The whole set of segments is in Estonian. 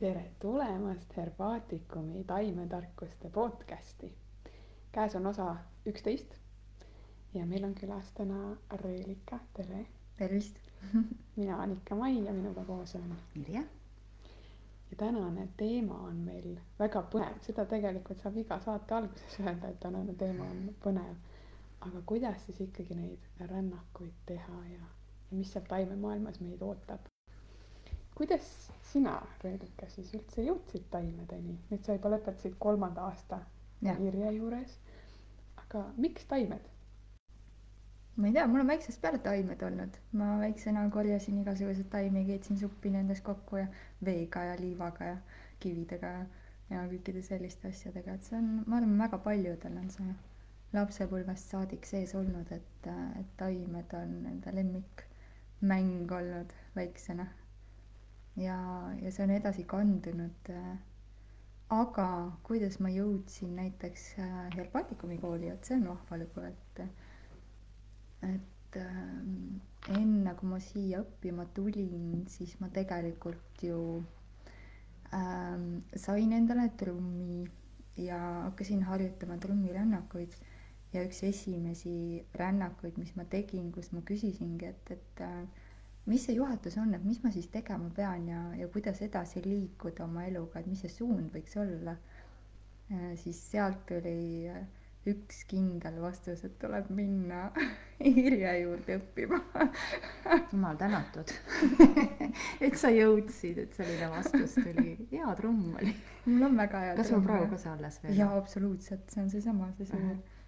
tere tulemast Herbaatikumi taimetarkuste podcasti. käes on osa üksteist ja meil on külas täna Reelika, tere. tervist mina olen ikka Mai ja minuga koos on Irja. ja tänane teema on meil väga põnev, seda tegelikult saab iga saate alguses öelda, et tänane teema on põnev. aga kuidas siis ikkagi neid rännakuid teha ja, ja mis seal taimemaailmas meid ootab? Kuidas sina, Reelika, siis üldse jõudsid taimedeni, nüüd sa juba lõpetasid kolmanda aasta. Irje juures. aga miks taimed? ma ei tea, mul on väiksest peale taimed olnud, ma väiksena korjasin igasuguseid taimi, keetsin suppi nendest kokku ja veega ja liivaga ja kividega ja, ja kõikide selliste asjadega, et see on, ma arvan, väga paljudel on see lapsepõlvest saadik sees olnud, et, et taimed on enda lemmikmäng olnud väiksena. Ja, ja see on edasi kandunud. aga kuidas ma jõudsin näiteks äh, Herbaatikumi kooli, et see on vahva lugu, et et ähm, enne kui ma siia õppima tulin, siis ma tegelikult ju ähm, sain endale trummi ja hakkasin harjutama trummirännakuid. ja üks esimesi rännakuid, mis ma tegin, kus ma küsisingi, et, et äh, mis see juhatus on, et mis ma siis tegema pean ja, ja kuidas edasi liikuda oma eluga, et mis see suund võiks olla. siis sealt tuli äh, üks kindel vastus, et tuleb minna Irje juurde õppima jumal tänatud et sa jõudsid, et selline vastus tuli, hea trumm oli. mul on väga hea kas sul praegu ka see alles veel? jaa, absoluutselt, see on seesama, see suur. äh,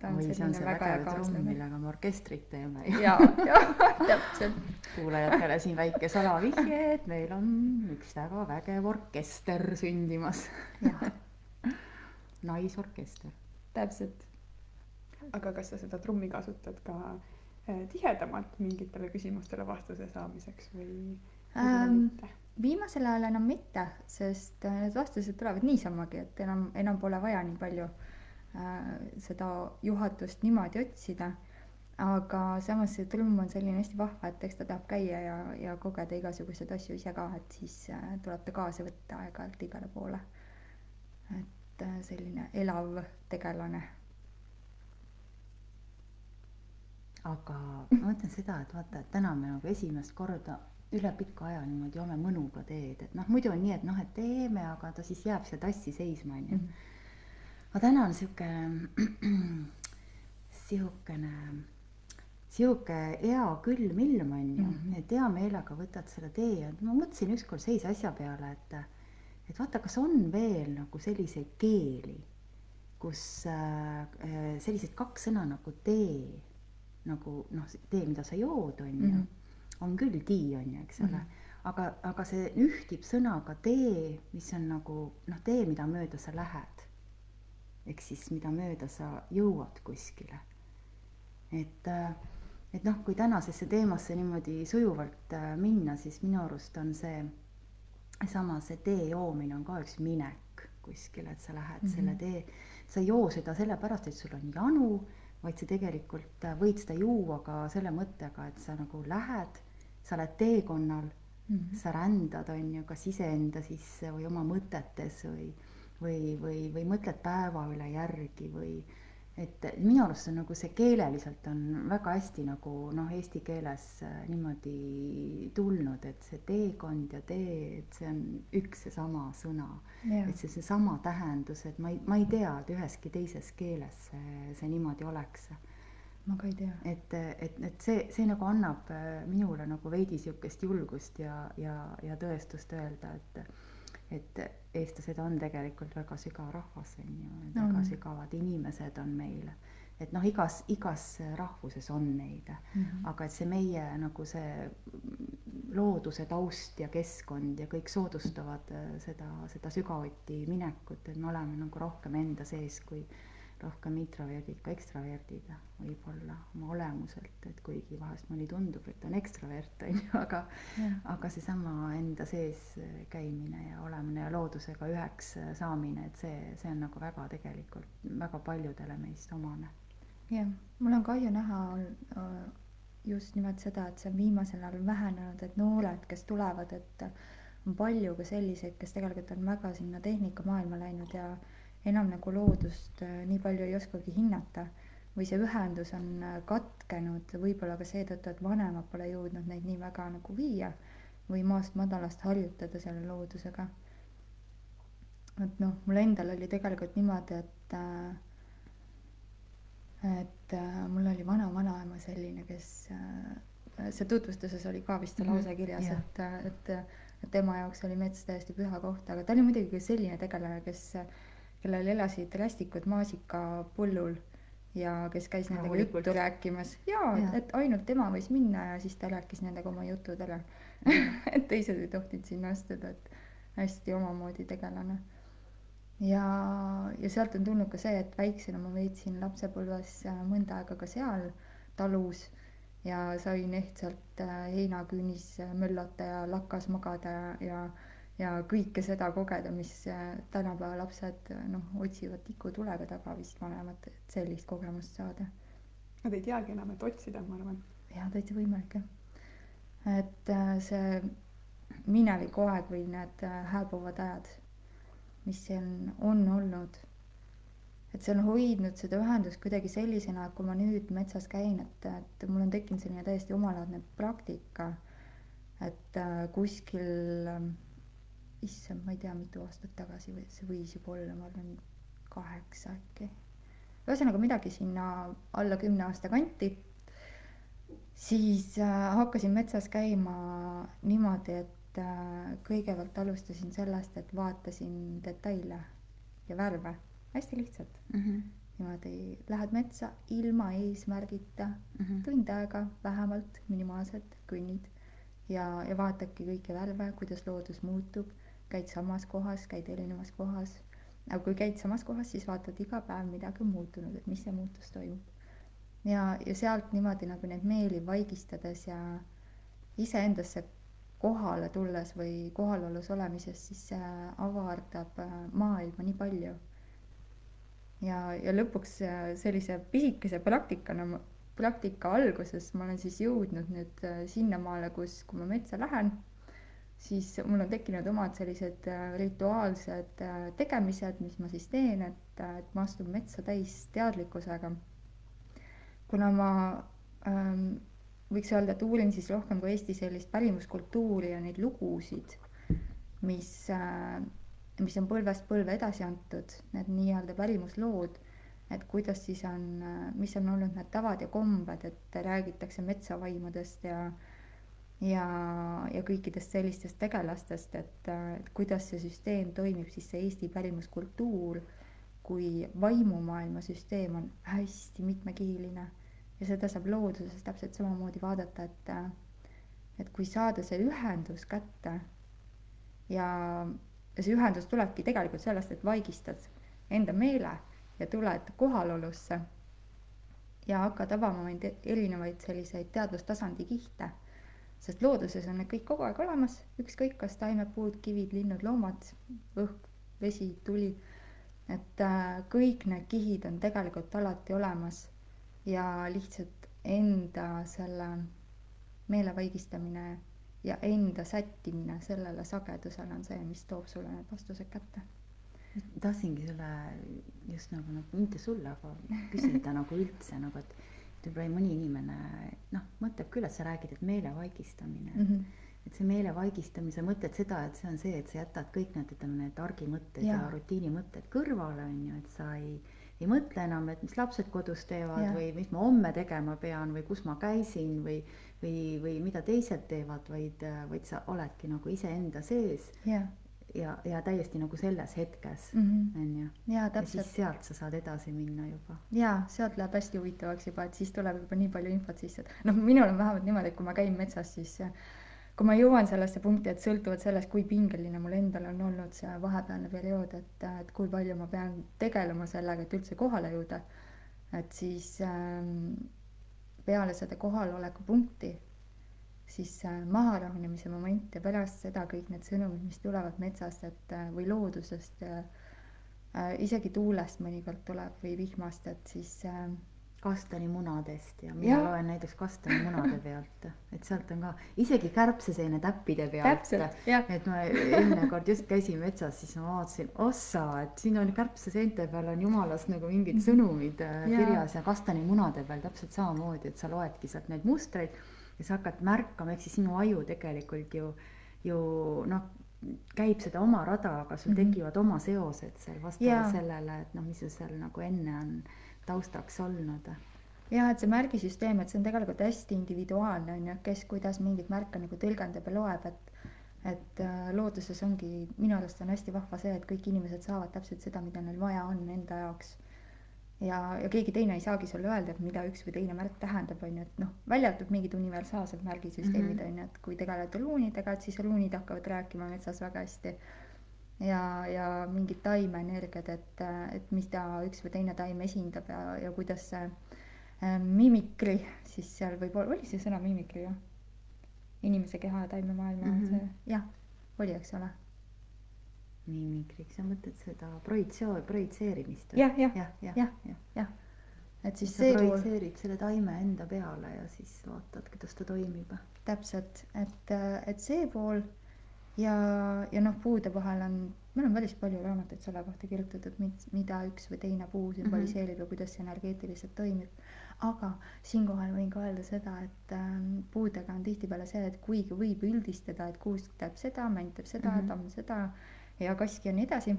ta on oi, see on selline see väga hea kaaslane. millega me orkestrit teeme ju. jaa, jaa, täpselt. kuulajatele siin väike salavihje, et meil on üks väga vägev orkester sündimas. naisorkester. täpselt. aga kas sa seda trummi kasutad ka eh, tihedamalt mingitele küsimustele vastuse saamiseks või Ähm, mitte? viimasel ajal enam mitte, sest äh, need vastused tulevad niisamagi, et enam, enam pole vaja nii palju äh, seda juhatust niimoodi otsida. aga samas see trumm on selline hästi vahva, et eks ta tahab käia ja, ja kogeda igasuguseid asju ise ka, et siis äh, tuleb ta kaasa võtta aeg-ajalt igale poole. et äh, selline elav tegelane. aga ma mõtlen seda, et vaata, et täna me nagu esimest korda üle pika aja niimoodi joome mõnuga teed, et noh, muidu on nii, et noh, et teeme, aga ta siis jääb siia tassi seisma, onju. Aga täna on sihuke, sihukene, sihuke hea külm ilm onju Mhm. et hea meelega võtad selle tee ja ma mõtlesin ükskord sellise asja peale, et, et vaata, kas on veel nagu selliseid keeli, kus äh, äh, sellised kaks sõna nagu tee, nagu noh, tee, mida sa jood, onju Mhm. on küll tii, on ju, eks ole Mhm. aga, aga see ühtib sõnaga tee, mis on nagu noh, tee, mida mööda sa lähed. Ehk siis, mida mööda sa jõuad kuskile. et, äh, et noh, kui tänasesse teemasse niimoodi sujuvalt äh, minna, siis minu arust on see sama see tee joomine on ka üks minek kuskile, et sa lähed mm -hmm. selle tee, sa ei joo seda sellepärast, et sul on janu, vaid sa tegelikult äh, võid seda juua ka selle mõttega, et sa nagu lähed, sa oled teekonnal Mhm. sa rändad, on ju, kas iseenda sisse või oma mõtetes või, või, või, või mõtled päeva üle järgi või et minu arust on nagu see keeleliselt on väga hästi nagu noh, eesti keeles äh, niimoodi tulnud, et see teekond ja tee, et see on üks seesama sõna. Et see seesama tähendus, et ma ei, ma ei tea, et üheski teises keeles see, see niimoodi oleks ma ka ei tea. et, et, et see, see nagu annab äh, minule nagu veidi sihukest julgust ja, ja, ja tõestust öelda, et, et eestlased on tegelikult väga sügav rahvas, on ju, väga sügavad inimesed on meil. et noh, igas, igas rahvuses on neid Mhm. aga et see meie nagu see looduse taust ja keskkond ja kõik soodustavad äh, seda, seda sügavuti minekut, et me oleme nagu rohkem enda sees kui rohkem introverdid kui ekstraverdid võib-olla oma olemuselt, et kuigi vahest mõni tundub, et on ekstravert, on ju, aga Jah. aga seesama enda sees käimine ja olemine ja loodusega üheks saamine, et see, see on nagu väga tegelikult väga paljudele meist omane. jah, mul on kahju näha äh, just nimelt seda, et see on viimasel ajal vähenenud, et noored, kes tulevad, et on palju ka selliseid, kes tegelikult on väga sinna tehnikamaailma läinud ja enam nagu loodust äh, nii palju ei oskagi hinnata. või see ühendus on äh, katkenud võib-olla ka seetõttu, et vanemad pole jõudnud neid nii väga nagu viia või maast madalast harjutada selle loodusega. et noh, mul endal oli tegelikult niimoodi, et äh, et mul oli vana-vanaema selline, kes see tutvustuses oli ka vist see mhm. lause kirjas mm, -hmm. et, et, et tema jaoks oli mets täiesti püha koht, aga ta oli muidugi ka selline tegelane, kes, kellel elasid rästikud maasikapullul ja kes käis nendega juttu rääkimas ja, ja., et ainult tema võis minna ja siis ta rääkis nendega oma jutud ära et teised ei tohtinud sinna astuda, et hästi omamoodi tegelane. ja, ja sealt on tulnud ka see, et väiksena ma veetsin lapsepõlves mõnda aega ka seal talus ja sain ehtsalt äh, heinaküünis äh, möllata ja lakas magada ja, ja, ja kõike seda kogeda, mis äh, tänapäeva lapsed noh, otsivad tikutulega taga vist vanemad, et sellist kogemust saada. Nad ei teagi enam, et otsida, ma arvan. jaa, täitsa võimalik jah. et see minevikuaeg või need hääbuvad ajad, mis siin on olnud et see on hoidnud seda ühendust kuidagi sellisena, et kui ma nüüd metsas käin, et, et mul on tekkinud selline täiesti omalaadne praktika, et äh, kuskil äh,, issand, ma ei tea, mitu aastat tagasi või see võis juba olla, ma arvan, kaheksa äkki. ühesõnaga midagi sinna alla kümne aasta kanti. siis äh, hakkasin metsas käima niimoodi, et äh, kõigepealt alustasin sellest, et vaatasin detaile ja värve hästi lihtsalt mm. -hmm. niimoodi lähed metsa ilma eesmärgita mm, -hmm. tund aega vähemalt minimaalselt kõnnid ja, ja vaatadki kõiki värve, kuidas loodus muutub, käid samas kohas, käid erinevas kohas. aga kui käid samas kohas, siis vaatad iga päev midagi on muutunud, et mis see muutus toimub. ja, ja sealt niimoodi nagu neid meeli vaigistades ja iseendasse kohale tulles või kohalolus olemises, siis see avardab äh, maailma nii palju ja, ja lõpuks äh, sellise pisikese praktikana, praktika alguses ma olen siis jõudnud nüüd äh, sinnamaale, kus, kui ma metsa lähen, siis mul on tekkinud omad sellised äh, rituaalsed tegemised, mis ma siis teen, et, et ma astun metsa täis teadlikkusega. kuna ma ähm, võiks öelda, et uurin siis rohkem kui Eesti sellist pärimuskultuuri ja neid lugusid, mis äh, mis on põlvest põlve edasi antud, need nii-öelda pärimuslood, et kuidas siis on, mis on olnud need tavad ja kombed, et räägitakse metsavaimudest ja ja, ja kõikidest sellistest tegelastest, et, et kuidas see süsteem toimib, siis see Eesti pärimuskultuur kui vaimumaailma süsteem on hästi mitmekihiline ja seda saab looduses täpselt samamoodi vaadata, et et kui saada see ühendus kätte ja ja see ühendus tulebki tegelikult sellest, et vaigistad enda meele ja tuled kohalolusse ja hakkad avama erinevaid selliseid teadvustasandi kihte. Sest looduses on need kõik kogu aeg olemas, ükskõik kas taimed, puud, kivid, linnud, loomad, õhk, vesi, tuli. et äh, kõik need kihid on tegelikult alati olemas ja lihtsalt enda selle meele vaigistamine ja enda sättimine sellele sagedusele on see, mis toob sulle need vastused kätte. tahtsingi sulle just nagu, nagu mitte sulle, aga küsida nagu üldse nagu, et võib-olla mõni inimene noh, mõtleb küll, et sa räägid, et meelevaigistamine mm, -hmm. et see meelevaigistamise mõte, et seda, et see on see, et sa jätad kõik need, ütleme need argimõtted ja, ja rutiinimõtted kõrvale, on ju, et sa ei ei mõtle enam, et mis lapsed kodus teevad ja. või mis ma homme tegema pean või kus ma käisin või või, või mida teised teevad, vaid, vaid sa oledki nagu iseenda sees yeah. Ja, ja täiesti nagu selles hetkes mm, on -hmm. ja täpselt. siis sealt sa saad edasi minna juba. ja sealt läheb hästi huvitavaks juba, et siis tuleb juba nii palju infot sisse, et noh, minul on vähemalt niimoodi, et kui ma käin metsas, siis kui ma jõuan sellesse punkti, et sõltuvalt sellest, kui pingeline mul endal on olnud see vahepealne periood, et, et kui palju ma pean tegelema sellega, et üldse kohale jõuda, et siis ähm, peale seda kohaloleku punkti, siis äh, maharahunemise moment ja pärast seda kõik need sõnumid, mis tulevad metsast, et äh, või loodusest, äh, isegi tuulest mõnikord tuleb või vihmast, et siis kastanimunadest ja mina Jah. loen näiteks kastanimunade pealt, et sealt on ka isegi kärbseseene täppide pealt. et ma eelmine kord just käisin metsas, siis ma vaatasin, ossa, et siin on kärbseseente peal on jumalast nagu mingid sõnumid Jaa. kirjas ja kastanimunade peal täpselt samamoodi, et sa loedki sealt neid mustreid ja sa hakkad märkama, ehk siis sinu aju tegelikult ju, ju noh, käib seda oma rada, aga sul Mhm. tekivad oma seosed seal vastavalt sellele, et noh, mis sul seal nagu enne on taustaks olnud. jah, et see märgisüsteem, et see on tegelikult hästi individuaalne on ju, kes kuidas mingeid märke nagu tõlgendab ja loeb, et et äh, looduses ongi, minu arust on hästi vahva see, et kõik inimesed saavad täpselt seda, mida neil vaja on enda jaoks. Ja, ja keegi teine ei saagi sulle öelda, et mida üks või teine märk tähendab, on ju, et noh, välja arvatud mingid universaalsed märgisüsteemid Mhm. on ju, et kui tegeleda ruunidega, et siis ruunid hakkavad rääkima metsas väga hästi. ja, ja mingid taimeenergiad, et, et mida üks või teine taim esindab ja, ja kuidas see äh, mimikri, siis seal võib olla, oli see sõna mimikri jah? inimese keha ja taimemaailma mm Mhm. -hmm. see, jah, oli, eks ole. Mimikriks, sa mõtled seda projitsio-, projitseerimist? jah, jah, jah, jah, jah, jah. jah. et siis sa see projitseerid selle taime enda peale ja siis vaatad, kuidas ta toimib. täpselt, et, et see pool ja, ja noh, puude vahel on, meil on päris palju raamatuid selle kohta kirjutatud, mida üks või teine puu sümboliseerib mm -hmm. ja kuidas see energeetiliselt toimib. aga siinkohal võin ka öelda seda, et ähm, puudega on tihtipeale see, et kuigi võib üldistada, et kuusk teeb seda, mänd teeb seda mm, Mhm. -hmm. tamm seda ja kaski ja nii edasi,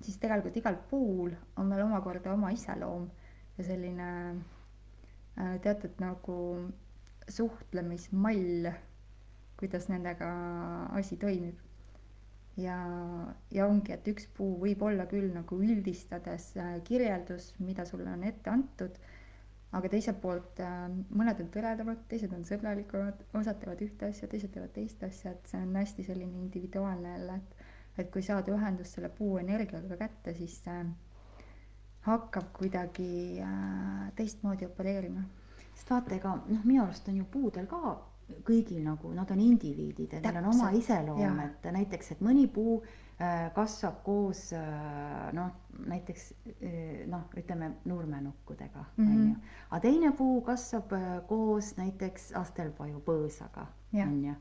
siis tegelikult igal puul on veel omakorda oma iseloom ja selline äh, teatud nagu suhtlemismall, kuidas nendega asi toimib. ja, ja ongi, et üks puu võib olla küll nagu üldistades äh, kirjeldus, mida sulle on ette antud, aga teiselt poolt äh, mõned on tõredamad, teised on sõbralikumad, osad teevad ühte asja, teised teevad teist asja, et see on hästi selline individuaalne jälle, et et kui saada ühendust selle puu energiaga kätte, siis see hakkab kuidagi äh, teistmoodi opereerima sest vaata, ega noh, minu arust on ju puudel ka kõigil nagu, nad on indiviidid, et neil on oma iseloom, et näiteks, et mõni puu äh, kasvab koos äh, noh, näiteks äh, noh, ütleme nurmenukkudega Mhm. onju, aga teine puu kasvab äh, koos näiteks astelpaju põõsaga Jah. onju.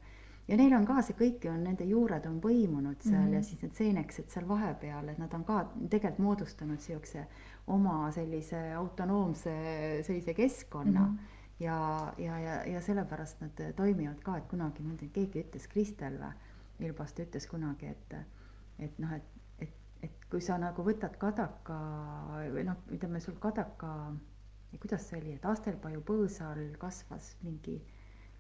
Ja neil on ka see kõik on, nende juured on põimunud seal mm -hmm. ja Mhm. siis need seenekesed seal vahepeal, et nad on ka tegelikult moodustanud siukse oma sellise autonoomse sellise keskkonna mm. Mhm. ja, ja, ja, ja sellepärast nad toimivad ka, et kunagi, ma ei tea, keegi ütles, Kristel või, Ilbast ütles kunagi, et, et noh, et, et, et kui sa nagu võtad kadaka või noh, ütleme sul kadaka, kuidas see oli, et astelpaju põõsa all kasvas mingi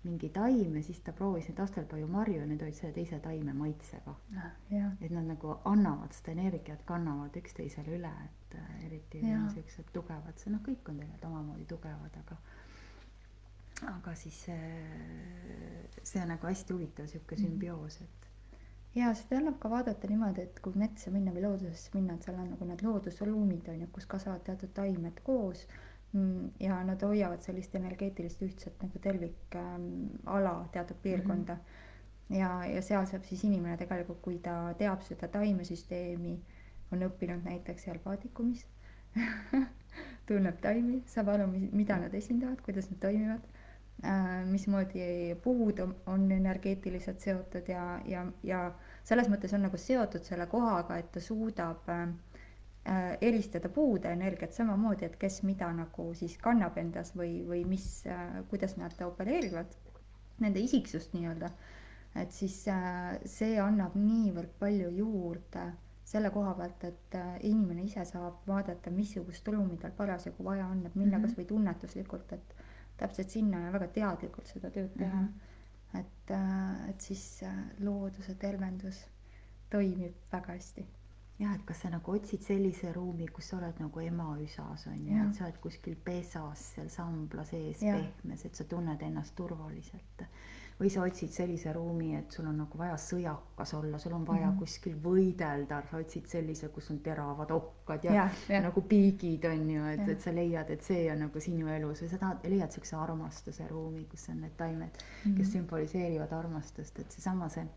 mingi taim ja siis ta proovis neid astelpaju marju ja need olid selle teise taime maitsega. jah, et nad nagu annavad seda energiat, kannavad üksteisele üle, et äh, eriti siuksed tugevad, see noh, kõik on tegelikult omamoodi tugevad, aga aga siis see, see on nagu hästi huvitav sihuke Mhm. sümbioos, et ja seda annab ka vaadata niimoodi, et kui metsa minna või loodusesse minna, et seal on nagu need loodusruumid on ju, kus kasvavad teatud taimed koos ja nad hoiavad sellist energeetilist ühtset nagu tervikala ähm, teatud piirkonda mm. -hmm. ja, ja seal saab siis inimene tegelikult, kui ta teab seda taimesüsteemi, on õppinud näiteks seal paadikumis tunneb taimi, saab aru, mida nad esindavad, kuidas nad toimivad äh, mismoodi puud on, on energeetiliselt seotud ja, ja, ja selles mõttes on nagu seotud selle kohaga, et ta suudab äh, eristada puude energiat samamoodi, et kes mida nagu siis kannab endas või, või mis äh,, kuidas nad opereerivad, nende isiksust nii-öelda. et siis äh, see annab niivõrd palju juurde selle koha pealt, et äh, inimene ise saab vaadata, missugust ruumi tal parasjagu vaja on, et minna mm. -hmm. kasvõi tunnetuslikult, et täpselt sinna ja väga teadlikult seda tööd teha mm. -hmm. et, äh, et siis äh, looduse tervendus toimib väga hästi. Jah, et kas sa nagu otsid sellise ruumi, kus sa oled nagu ema üsas on ju, et sa oled kuskil pesas seal sambla sees Jah. pehmes, et sa tunned ennast turvaliselt. või sa otsid sellise ruumi, et sul on nagu vaja sõjakas olla, sul on vaja mm Mhm. -hmm. kuskil võidelda, sa otsid sellise, kus on teravad okkad ja, ja jah. nagu piigid on ju, et, et sa leiad, et see on nagu sinu elus või sa tahad, leiad siukse armastuse ruumi, kus on need taimed mm, Mhm. -hmm. kes sümboliseerivad armastust, et seesama see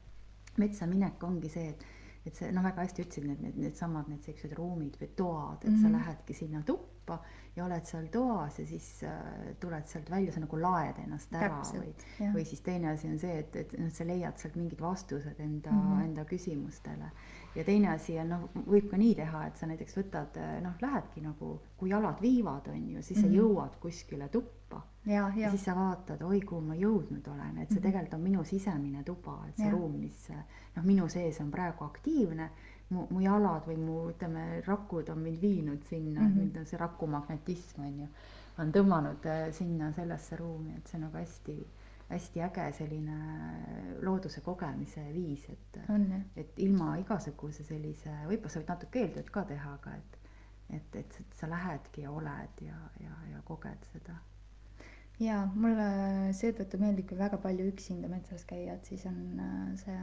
metsa minek ongi see, et et see noh, väga hästi ütlesid need, need, needsamad need siuksed ruumid või toad, et mm -hmm. sa Mhm. lähedki sinna tuppa ja oled seal toas ja siis äh, tuled sealt välja, sa nagu laed ennast ära Täpselt, või, või siis teine asi on see, et, et noh, sa leiad sealt mingid vastused enda mm, -hmm. enda küsimustele. Ja teine asi on noh, võib ka nii teha, et sa näiteks võtad noh, lähedki nagu, kui jalad viivad, on ju, siis mm -hmm. sa jõuad kuskile tuppa ja, ja ja siis sa vaatad, oi kuhu ma jõudnud olen, et see Mhm. tegelikult on minu sisemine tuba, et see Jah. ruum, mis noh, minu sees on praegu aktiivne. mu, mu jalad või mu ütleme, rakud on mind viinud sinna mm, Mhm. -hmm. mind on see rakumagnetism on ju, on tõmmanud äh, sinna sellesse ruumi, et see on nagu hästi, hästi äge selline looduse kogemise viis, et on jah. et ilma igasuguse sellise, võib-olla sa võid natuke eeltööd ka teha, aga et et, et sa lähed ja oled ja, ja, ja koged seda ja mulle seetõttu meeldibki väga palju üksinda metsas käia, et siis on äh, see,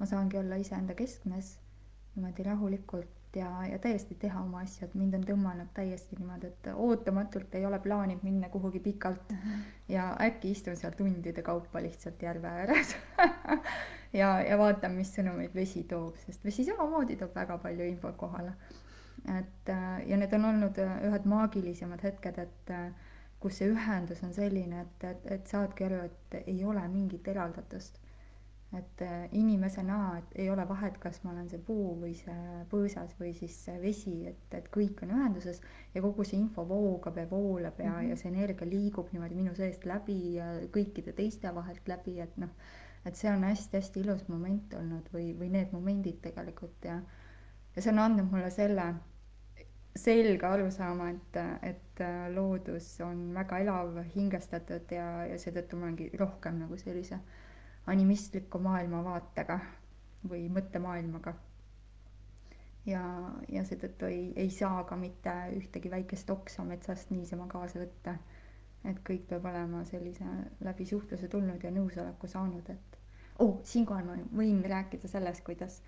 ma saangi olla iseenda keskmes niimoodi rahulikult ja, ja täiesti teha oma asju, et mind on tõmmanud täiesti niimoodi, et ootamatult ei ole plaaninud minna kuhugi pikalt ja äkki istun seal tundide kaupa lihtsalt järve ääres ja, ja vaatan, mis sõnumeid vesi toob, sest vesi samamoodi toob väga palju infot kohale. et äh, ja need on olnud äh, ühed maagilisemad hetked, et äh, kus see ühendus on selline, et, et, et saadki aru, et ei ole mingit eraldatust. Et äh, inimesena, et ei ole vahet, kas ma olen see puu või see põõsas või siis see vesi, et, et kõik on ühenduses ja kogu see info voogab ja voolab ja mm, -hmm. ja see energia liigub niimoodi minu seest läbi ja kõikide teiste vahelt läbi, et noh, et see on hästi-hästi ilus moment olnud või, või need momendid tegelikult ja ja see on andnud mulle selle selge arusaama, et, et loodus on väga elav, hingestatud ja, ja seetõttu ma olengi rohkem nagu sellise animistliku maailmavaatega või mõttemaailmaga. ja, ja seetõttu ei, ei saa ka mitte ühtegi väikest oksa metsast niisama kaasa võtta. et kõik peab olema sellise läbi suhtluse tulnud ja nõusoleku saanud, et oh, siinkohal ma võin rääkida sellest, kuidas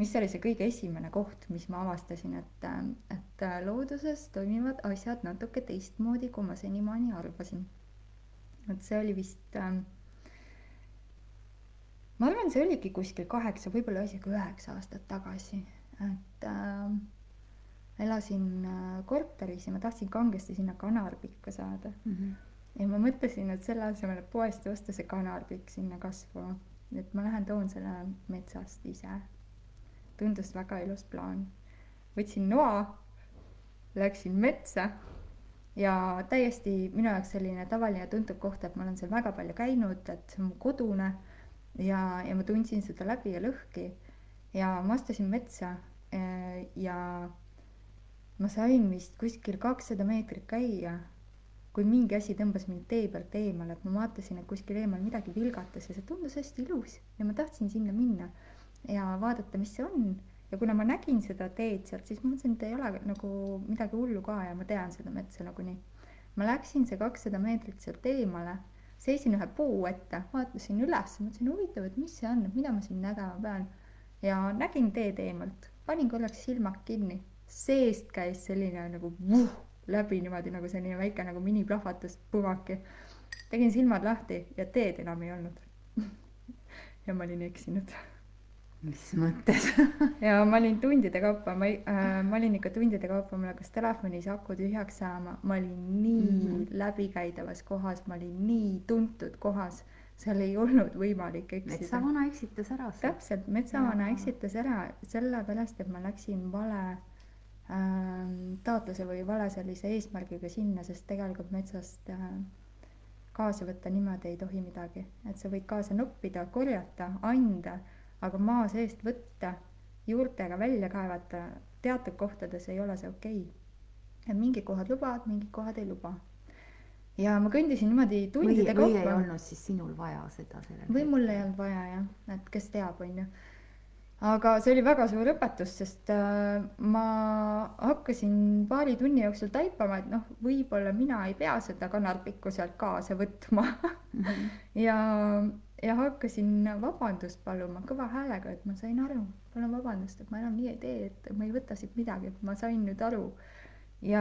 mis oli see kõige esimene koht, mis ma avastasin, et, et looduses toimivad asjad natuke teistmoodi, kui ma senimaani arvasin. et see oli vist äh,, ma arvan, see oligi kuskil kaheksa, võib-olla isegi üheksa aastat tagasi, et äh, elasin äh, korteris ja ma tahtsin kangesti sinna kanarpikka saada mm. -hmm. ja ma mõtlesin, et selle asemel, et poest osta see kanarpikk sinna kasvama, et ma lähen toon selle metsast ise tundus väga ilus plaan. võtsin noa, läksin metsa ja täiesti minu jaoks selline tavaline tuntud koht, et ma olen seal väga palju käinud, et see on mu kodune ja, ja ma tundsin seda läbi ja lõhki ja ma astusin metsa eh, ja ma sain vist kuskil kakssada meetrit käia, kui mingi asi tõmbas mind tee pealt eemale, et ma vaatasin, et kuskil eemal midagi vilgatas ja see tundus hästi ilus ja ma tahtsin sinna minna ja vaadata, mis see on. ja kuna ma nägin seda teed sealt, siis ma mõtlesin, et ei ole nagu midagi hullu ka ja ma tean seda metsa nagunii. ma läksin see kakssada meetrit sealt eemale, seisin ühe puu ette, vaatasin üles, mõtlesin huvitav, et mis see on, et mida ma siin nägema pean. ja nägin teed eemalt, panin korraks silmad kinni, seest käis selline nagu vuh, läbi niimoodi nagu selline väike nagu miniplahvatus, pumaki. tegin silmad lahti ja teed enam ei olnud ja ma olin eksinud mis mõttes ja ma olin tundide kaupa, ma äh,, ma olin ikka tundide kaupa, mul hakkas telefonis aku tühjaks saama, ma olin nii mm -hmm. läbikäidavas kohas, ma olin nii tuntud kohas, seal ei olnud võimalik eksida. metsavana eksitas ära. täpselt, metsavana ja. eksitas ära sellepärast, et ma läksin vale äh, taotluse või vale sellise eesmärgiga sinna, sest tegelikult metsast äh, kaasa võtta niimoodi ei tohi midagi, et sa võid kaasa noppida, korjata, anda aga maa seest võtta, juurtega välja kaevata, teatud kohtades ei ole see okei okay.. et mingid kohad lubavad, mingid kohad ei luba. ja ma kõndisin niimoodi tundide kaupa. või ei olnud siis sinul vaja seda sellel või mul ei olnud vaja jah, et kes teab, onju. aga see oli väga suur õpetus, sest äh, ma hakkasin paari tunni jooksul taipama, et noh, võib-olla mina ei pea seda kanarpikku sealt kaasa võtma mm. -hmm. ja ja hakkasin vabandust paluma kõva häälega, et ma sain aru, palun vabandust, et ma enam nii ei tee, et ma ei võta siit midagi, et ma sain nüüd aru. ja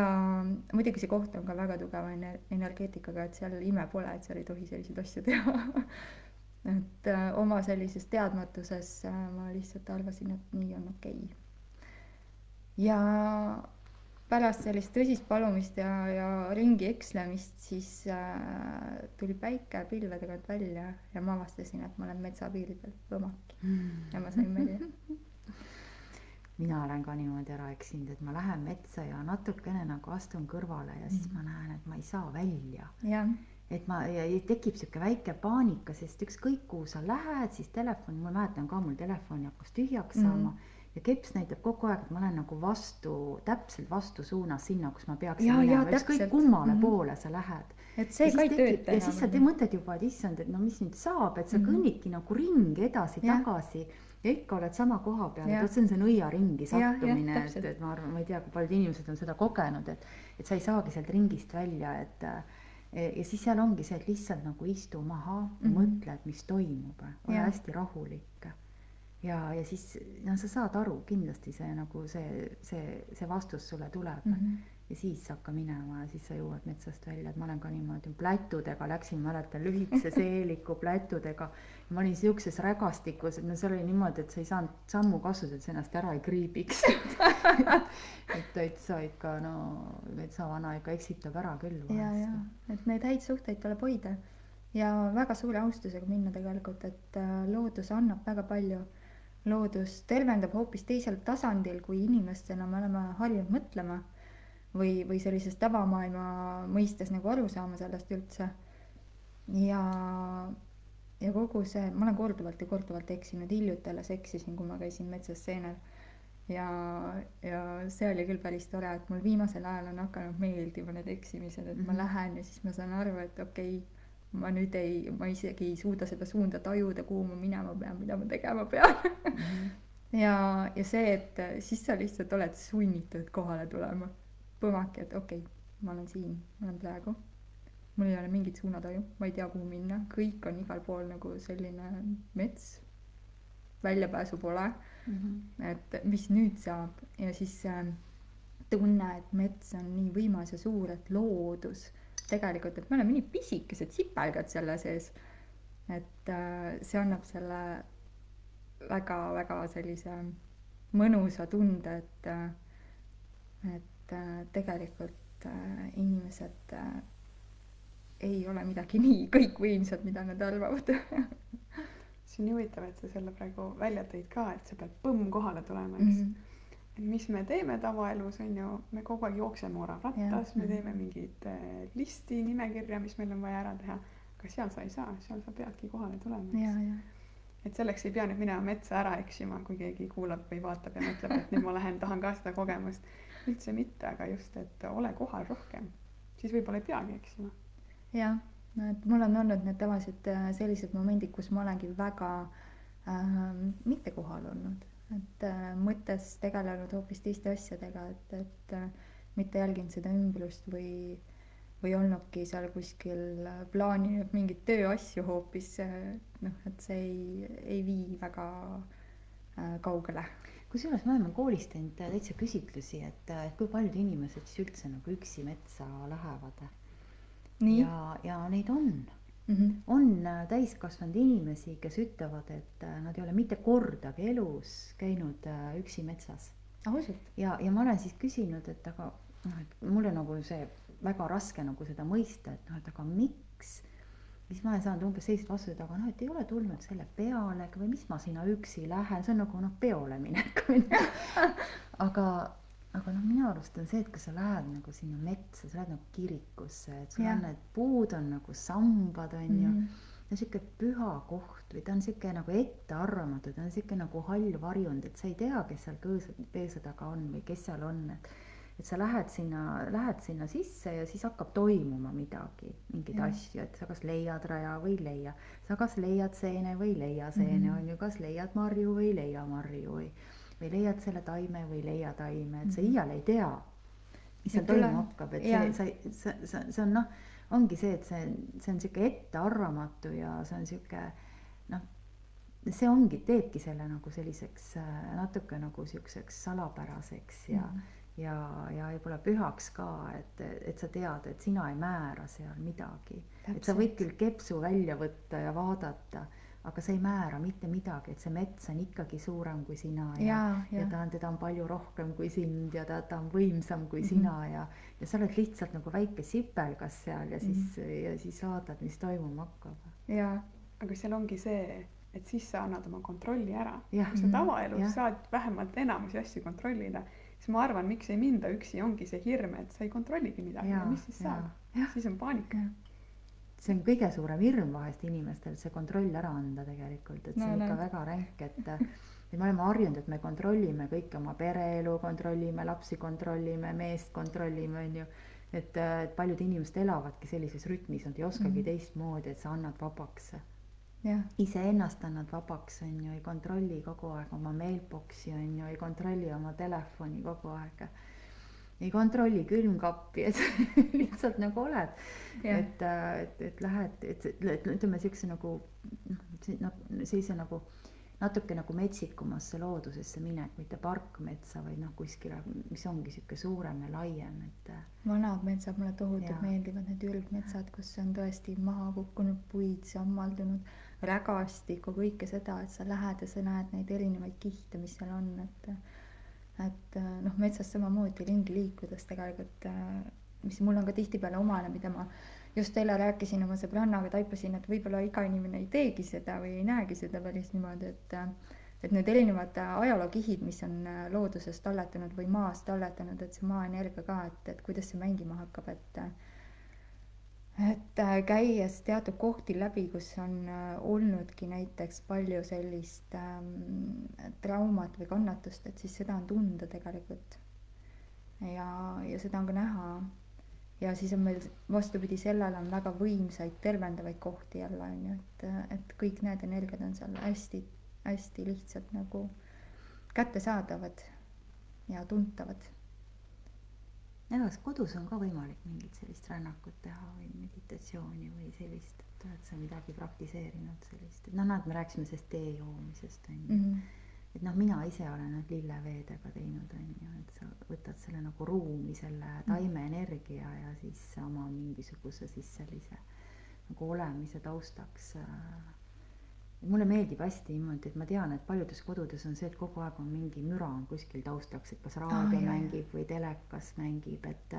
muidugi see koht on ka väga tugeva energeetikaga, et seal ime pole, et seal ei tohi selliseid asju teha et äh, oma sellises teadmatuses äh, ma lihtsalt arvasin, et nii on okei okay. ja pärast sellist tõsist palumist ja, ja ringi ekslemist, siis äh, tuli päike pilvede tagant välja ja ma avastasin, et ma olen metsapiiri peal põmaki ja ma sain välja. mina olen ka niimoodi ära eksinud, et ma lähen metsa ja natukene nagu astun kõrvale ja siis ma näen, et ma ei saa välja. et ma ja tekib sihuke väike paanika, sest ükskõik kuhu sa lähed, siis telefon, ma mäletan ka, mul telefoni hakkas tühjaks Mhm. saama ja keps näitab kogu aeg, et ma olen nagu vastu, täpselt vastusuunas sinna, kus ma peaksin jaa, minema, ükskõik kummale Mhm. poole sa lähed. et see ja ka ei tööta ja siis sa te enam. mõtled juba, et issand, et no mis nüüd saab, et sa Mhm. kõnnidki nagu ringi edasi-tagasi ja ikka oled sama koha peal, et vot see on see nõiaringi sattumine, et, et ma arvan, ma ei tea, kui paljud inimesed on seda kogenud, et et sa ei saagi sealt ringist välja, et äh, ja siis seal ongi see, et lihtsalt nagu istu maha ja Mhm. mõtle, et mis toimub, ole Jah. hästi rahulik. Ja, ja siis no sa saad aru, kindlasti see nagu see, see, see vastus sulle tuleb mm. Mhm. ja siis hakka minema ja siis sa jõuad metsast välja, et ma olen ka niimoodi plätudega läksin, mäletan lühikese seeliku plätudega. ma olin siukses rägastikus, et no seal oli niimoodi, et sa ei saanud sammu kasutada, et sa ennast ära ei kriibiks et täitsa ikka no metsavana ikka eksitab ära küll ja, ja et neid häid suhteid tuleb hoida ja väga suure austusega minna tegelikult, et äh, loodus annab väga palju. Loodus tervendab hoopis teisel tasandil, kui inimestena me oleme harjunud mõtlema või, või sellises tavamaailma mõistes nagu aru saama sellest üldse. ja, ja kogu see, ma olen korduvalt ja korduvalt eksinud, hiljuti alles eksisin, kui ma käisin metsas seenel ja, ja see oli küll päris tore, et mul viimasel ajal on hakanud meeldima need eksimised, et ma Mhm. lähen ja siis ma saan aru, et okei okay,, ma nüüd ei, ma isegi ei suuda seda suunda tajuda, kuhu ma minema pean, mida ma tegema pean. ja, ja see, et siis sa lihtsalt oled sunnitud kohale tulema. põmaki, et okei okay,, ma olen siin, ma olen praegu. mul ei ole mingit suunataju, ma ei tea, kuhu minna, kõik on igal pool nagu selline mets. väljapääsu pole et mis nüüd saab ja siis äh, tunne, et mets on nii võimas ja suur, et loodus tegelikult, et me oleme nii pisikesed sipelgad selle sees. et äh, see annab selle väga-väga sellise mõnusa tunde, et äh,, et äh, tegelikult inimesed ei ole midagi nii kõikvõimsad, mida nad arvavad see on nii huvitav, et sa selle praegu välja tõid ka, et sa pead põmm kohale tulema, eks mm. -hmm. Mis me teeme tavaelus on ju, me kogu aeg jookseme orarattas, me teeme mingit äh, listi, nimekirja, mis meil on vaja ära teha. aga seal sa ei saa, seal sa peadki kohale tulema, et selleks ei pea nüüd minema metsa ära eksima, kui keegi kuulab või vaatab ja mõtleb, et nüüd ma lähen, tahan ka seda kogemust. üldse mitte, aga just, et ole kohal rohkem, siis võib-olla ei peagi eksima. jah, et mul on olnud need tavaliselt äh, sellised momendid, kus ma olengi väga äh, mitte kohal olnud, et äh, mõttes tegelenud hoopis teiste asjadega, et, et äh, mitte jälginud seda ümbrust või, või olnudki seal kuskil äh, plaaninud mingeid tööasju hoopis noh, et see ei, ei vii väga kaugele. kusjuures me oleme koolis teinud täitsa küsitlusi, et kui paljud inimesed siis üldse nagu üksi metsa lähevad. ja, ja neid on, Mhm. on äh, täiskasvanud inimesi, kes ütlevad, et äh, nad ei ole mitte kordagi elus käinud äh, üksi metsas. ausalt, ja, ja ma olen siis küsinud, et aga noh, et mul on nagu see väga raske nagu seda mõista, et noh, et aga miks. siis ma olen saanud umbes sellised vastused, aga noh, et ei ole tulnud selle peale või mis ma sinna üksi lähen, see on nagu noh, peole minek on ju. aga, aga noh, minu arust on see, et kui sa lähed nagu sinna metsa, sa lähed nagu kirikusse, et sul Jah. on need puud on nagu sambad on ju Mhm. ta on sihuke püha koht või ta on sihuke nagu ettearvamatu, ta on sihuke nagu hall varjund, et sa ei tea, kes seal kõõsa, peese taga on või kes seal on, et et sa lähed sinna, lähed sinna sisse ja siis hakkab toimuma midagi, mingeid Jah. asju, et sa kas leiad raja või ei leia. sa kas leiad seene või ei leia seene Mhm. mm, -hmm. on ju, kas leiad marju või ei leia marju või või leiad selle taime või ei leia taime, et sa Mhm. iial ei tea, mis seal toimuma hakkab, et jaa. see, sa ei, see, see, on noh, ongi see, et see, see on sihuke ettearvamatu ja see on sihuke noh, see ongi, teebki selle nagu selliseks äh, natuke nagu siukseks salapäraseks ja Mhm. ja, ja võib-olla pühaks ka, et, et sa tead, et sina ei määra seal midagi. et sa võid küll kepsu välja võtta ja vaadata, aga see ei määra mitte midagi, et see mets on ikkagi suurem kui sina ja, ja, ja ja ta on, teda on palju rohkem kui sind ja ta, ta on võimsam kui Mhm. sina ja, ja sa oled lihtsalt nagu väike sipelgas seal ja siis Mhm. ja siis vaatad, mis toimuma hakkab. ja aga seal ongi see, et siis sa annad oma kontrolli ära. kui sa Mhm. tavaelus Jah. saad vähemalt enamusi asju kontrollida, siis ma arvan, miks ei minda üksi, ongi see hirm, et sa ei kontrolligi midagi ja, ja, mis siis saab ja.. jah, siis on paanika. See on kõige suurem hirm vahest inimestel, see kontroll ära anda tegelikult, et see No on ikka näed. väga ränk, et et me oleme harjunud, et me kontrollime kõike oma pereelu, kontrollime lapsi, kontrollime meest, kontrollime, onju. et, et paljud inimesed elavadki sellises rütmis, nad ei oskagi Mhm. teistmoodi, et sa annad vabaks iseennast annad vabaks, on ju, ei kontrolli kogu aeg oma mailbox'i, on ju, ei kontrolli oma telefoni kogu aeg. Ei kontrolli külmkappi, et lihtsalt nagu oled. jah, et, et, et lähed, et, et ütleme siukse nagu noh, noh sellise nagu natuke nagu metsikumasse loodusesse minek, mitte parkmetsa, vaid noh, kuskile, mis ongi sihuke suurem ja laiem, et vanad metsad mulle tohutult meeldivad, need ülgmetsad, kus on tõesti maha kukkunud puid, sammaldunud rägastikku, kõike seda, et sa lähed ja sa näed neid erinevaid kihte, mis seal on, et et noh, metsas samamoodi ringi liikudes tegelikult, mis mul on ka tihtipeale omane, mida ma just eile rääkisin oma sõbrannaga, taipasin, et võib-olla iga inimene ei teegi seda või ei näegi seda päris niimoodi, et et need erinevad ajalookihid, mis on looduses talletanud või maas talletanud, et see maaenergia ka, et, et kuidas see mängima hakkab, et et äh, käies teatud kohti läbi, kus on äh, olnudki näiteks palju sellist ähm, traumat või kannatust, et siis seda on tunda tegelikult. ja, ja seda on ka näha. ja siis on meil vastupidi sellele on väga võimsaid tervendavaid kohti jälle on ju, et, et kõik need energiad on seal hästi-hästi lihtsalt nagu kättesaadavad ja tuntavad kas kodus on ka võimalik mingit sellist rännakut teha või meditatsiooni või sellist, et oled sa midagi praktiseerinud sellist, et noh, näed, me rääkisime sellest tee joomisest on ju mm. -hmm. et noh, mina ise olen nüüd lilleveedega teinud on ju, et sa võtad selle nagu ruumi, selle taimeenergia ja siis oma mingisuguse siis sellise nagu olemise taustaks äh, mulle meeldib hästi niimoodi, et ma tean, et paljudes kodudes on see, et kogu aeg on mingi müra on kuskil taustaks, et kas raadio jaa. mängib või telekas mängib, et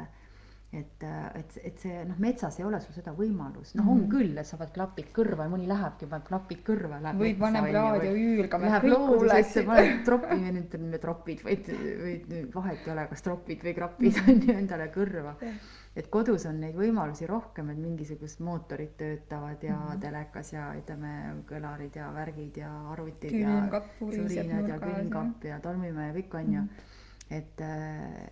et, et, et see noh, metsas ei ole sul seda võimalust, noh, on Mhm. küll, et sa paned klapid kõrva ja mõni lähebki, paneb klapid kõrva, või paneb raadio et Läheb loodusesse, paned tropi, nüüd need tropid või, või vahet ei ole, kas tropid või krapid on ju endale kõrva et kodus on neid võimalusi rohkem, et mingisugused mootorid töötavad ja mm. -hmm. telekas ja ütleme, kõlarid ja värgid ja arvutid ja külmkapp puriseb surinad ja ja külmkapp ja tolmuimeja ja kõik on ju Mhm. et,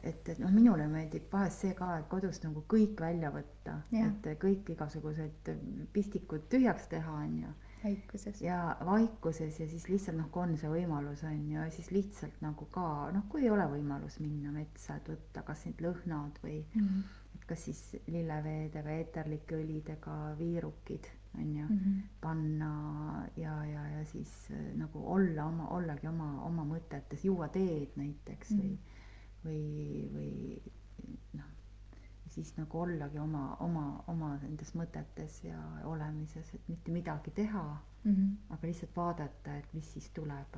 et, et noh, minule meeldib vahest see ka, et kodust nagu kõik välja võtta, et kõik igasugused pistikud tühjaks teha, on ju väikuses. ja vaikuses ja siis lihtsalt noh, kui on see võimalus on ju, siis lihtsalt nagu ka noh, kui ei ole võimalus minna metsa, et võtta kas need lõhnad või Mhm. et kas siis lilleveedega, eeterlike õlidega viirukid on ju Mhm. panna ja, ja, ja siis äh, nagu olla oma, ollagi oma, oma mõtetes, juua teed näiteks Mhm. või, või, või noh, siis nagu ollagi oma, oma, oma nendes mõtetes ja olemises, et mitte midagi teha Mhm. aga lihtsalt vaadata, et mis siis tuleb.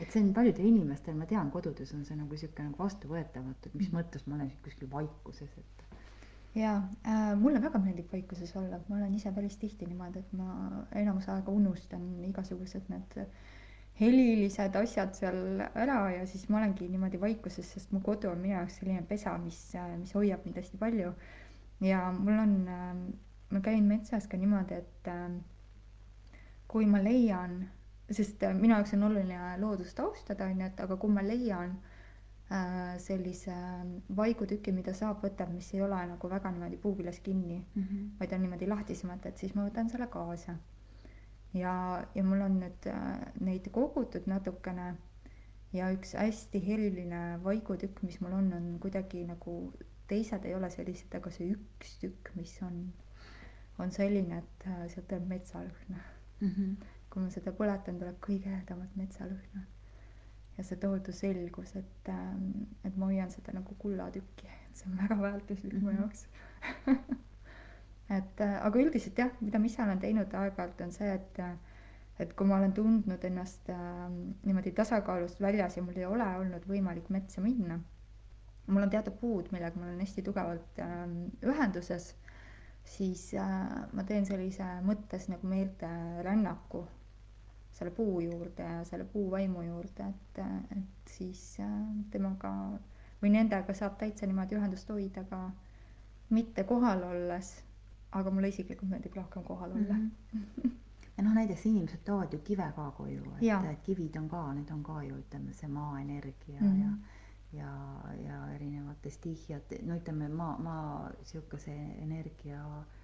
et see on paljudel inimestel, ma tean, kodudes on see nagu sihuke nagu vastuvõetamatu, et mis mõttes ma olen kuskil vaikuses, et ja äh, mulle väga meeldib vaikuses olla, ma olen ise päris tihti niimoodi, et ma enamus aega unustan igasugused need helilised asjad seal ära ja siis ma olengi niimoodi vaikuses, sest mu kodu on minu jaoks selline pesa, mis, mis hoiab mind hästi palju. ja mul on, ma käin metsas ka niimoodi, et äh, kui ma leian, sest äh, minu jaoks on oluline loodust austada, onju, et aga kui ma leian äh, sellise vaigutüki, mida saab võtta, mis ei ole nagu väga niimoodi puupüles kinni, mm. -hmm. vaid on niimoodi lahtisemalt, et siis ma võtan selle kaasa. ja, ja mul on nüüd äh, neid kogutud natukene ja üks hästi heliline vaigutükk, mis mul on, on kuidagi nagu, teised ei ole sellised, aga see üks tükk, mis on, on selline, et äh, sealt tuleb metsalõhna. Mm -hmm. kui ma seda põletan, tuleb kõige ehedamat metsalõhna. Ja see tohutu selgus, et, et ma hoian seda nagu kullatükki, see on väga väärtuslik mu Mhm. jaoks. et äh, aga üldiselt jah, mida ma ise olen teinud aeg-ajalt on see, et, et kui ma olen tundnud ennast äh, niimoodi tasakaalust väljas ja mul ei ole olnud võimalik metsa minna, mul on teatud puud, millega ma olen hästi tugevalt äh, ühenduses, siis äh, ma teen sellise mõttes nagu meelterännaku selle puu juurde ja selle puu vaimu juurde, et, et siis äh, temaga või nendega saab täitsa niimoodi ühendust hoida ka mitte kohal olles, aga mulle isiklikult meeldib rohkem kohal olla mm. -hmm. ja noh, näiteks inimesed toovad ju kive ka koju, et, et kivid on ka, need on ka ju ütleme, see maaenergia mm -hmm. ja ja, ja erinevad stihhiad, no ütleme maa, maa sihukese energia Eh,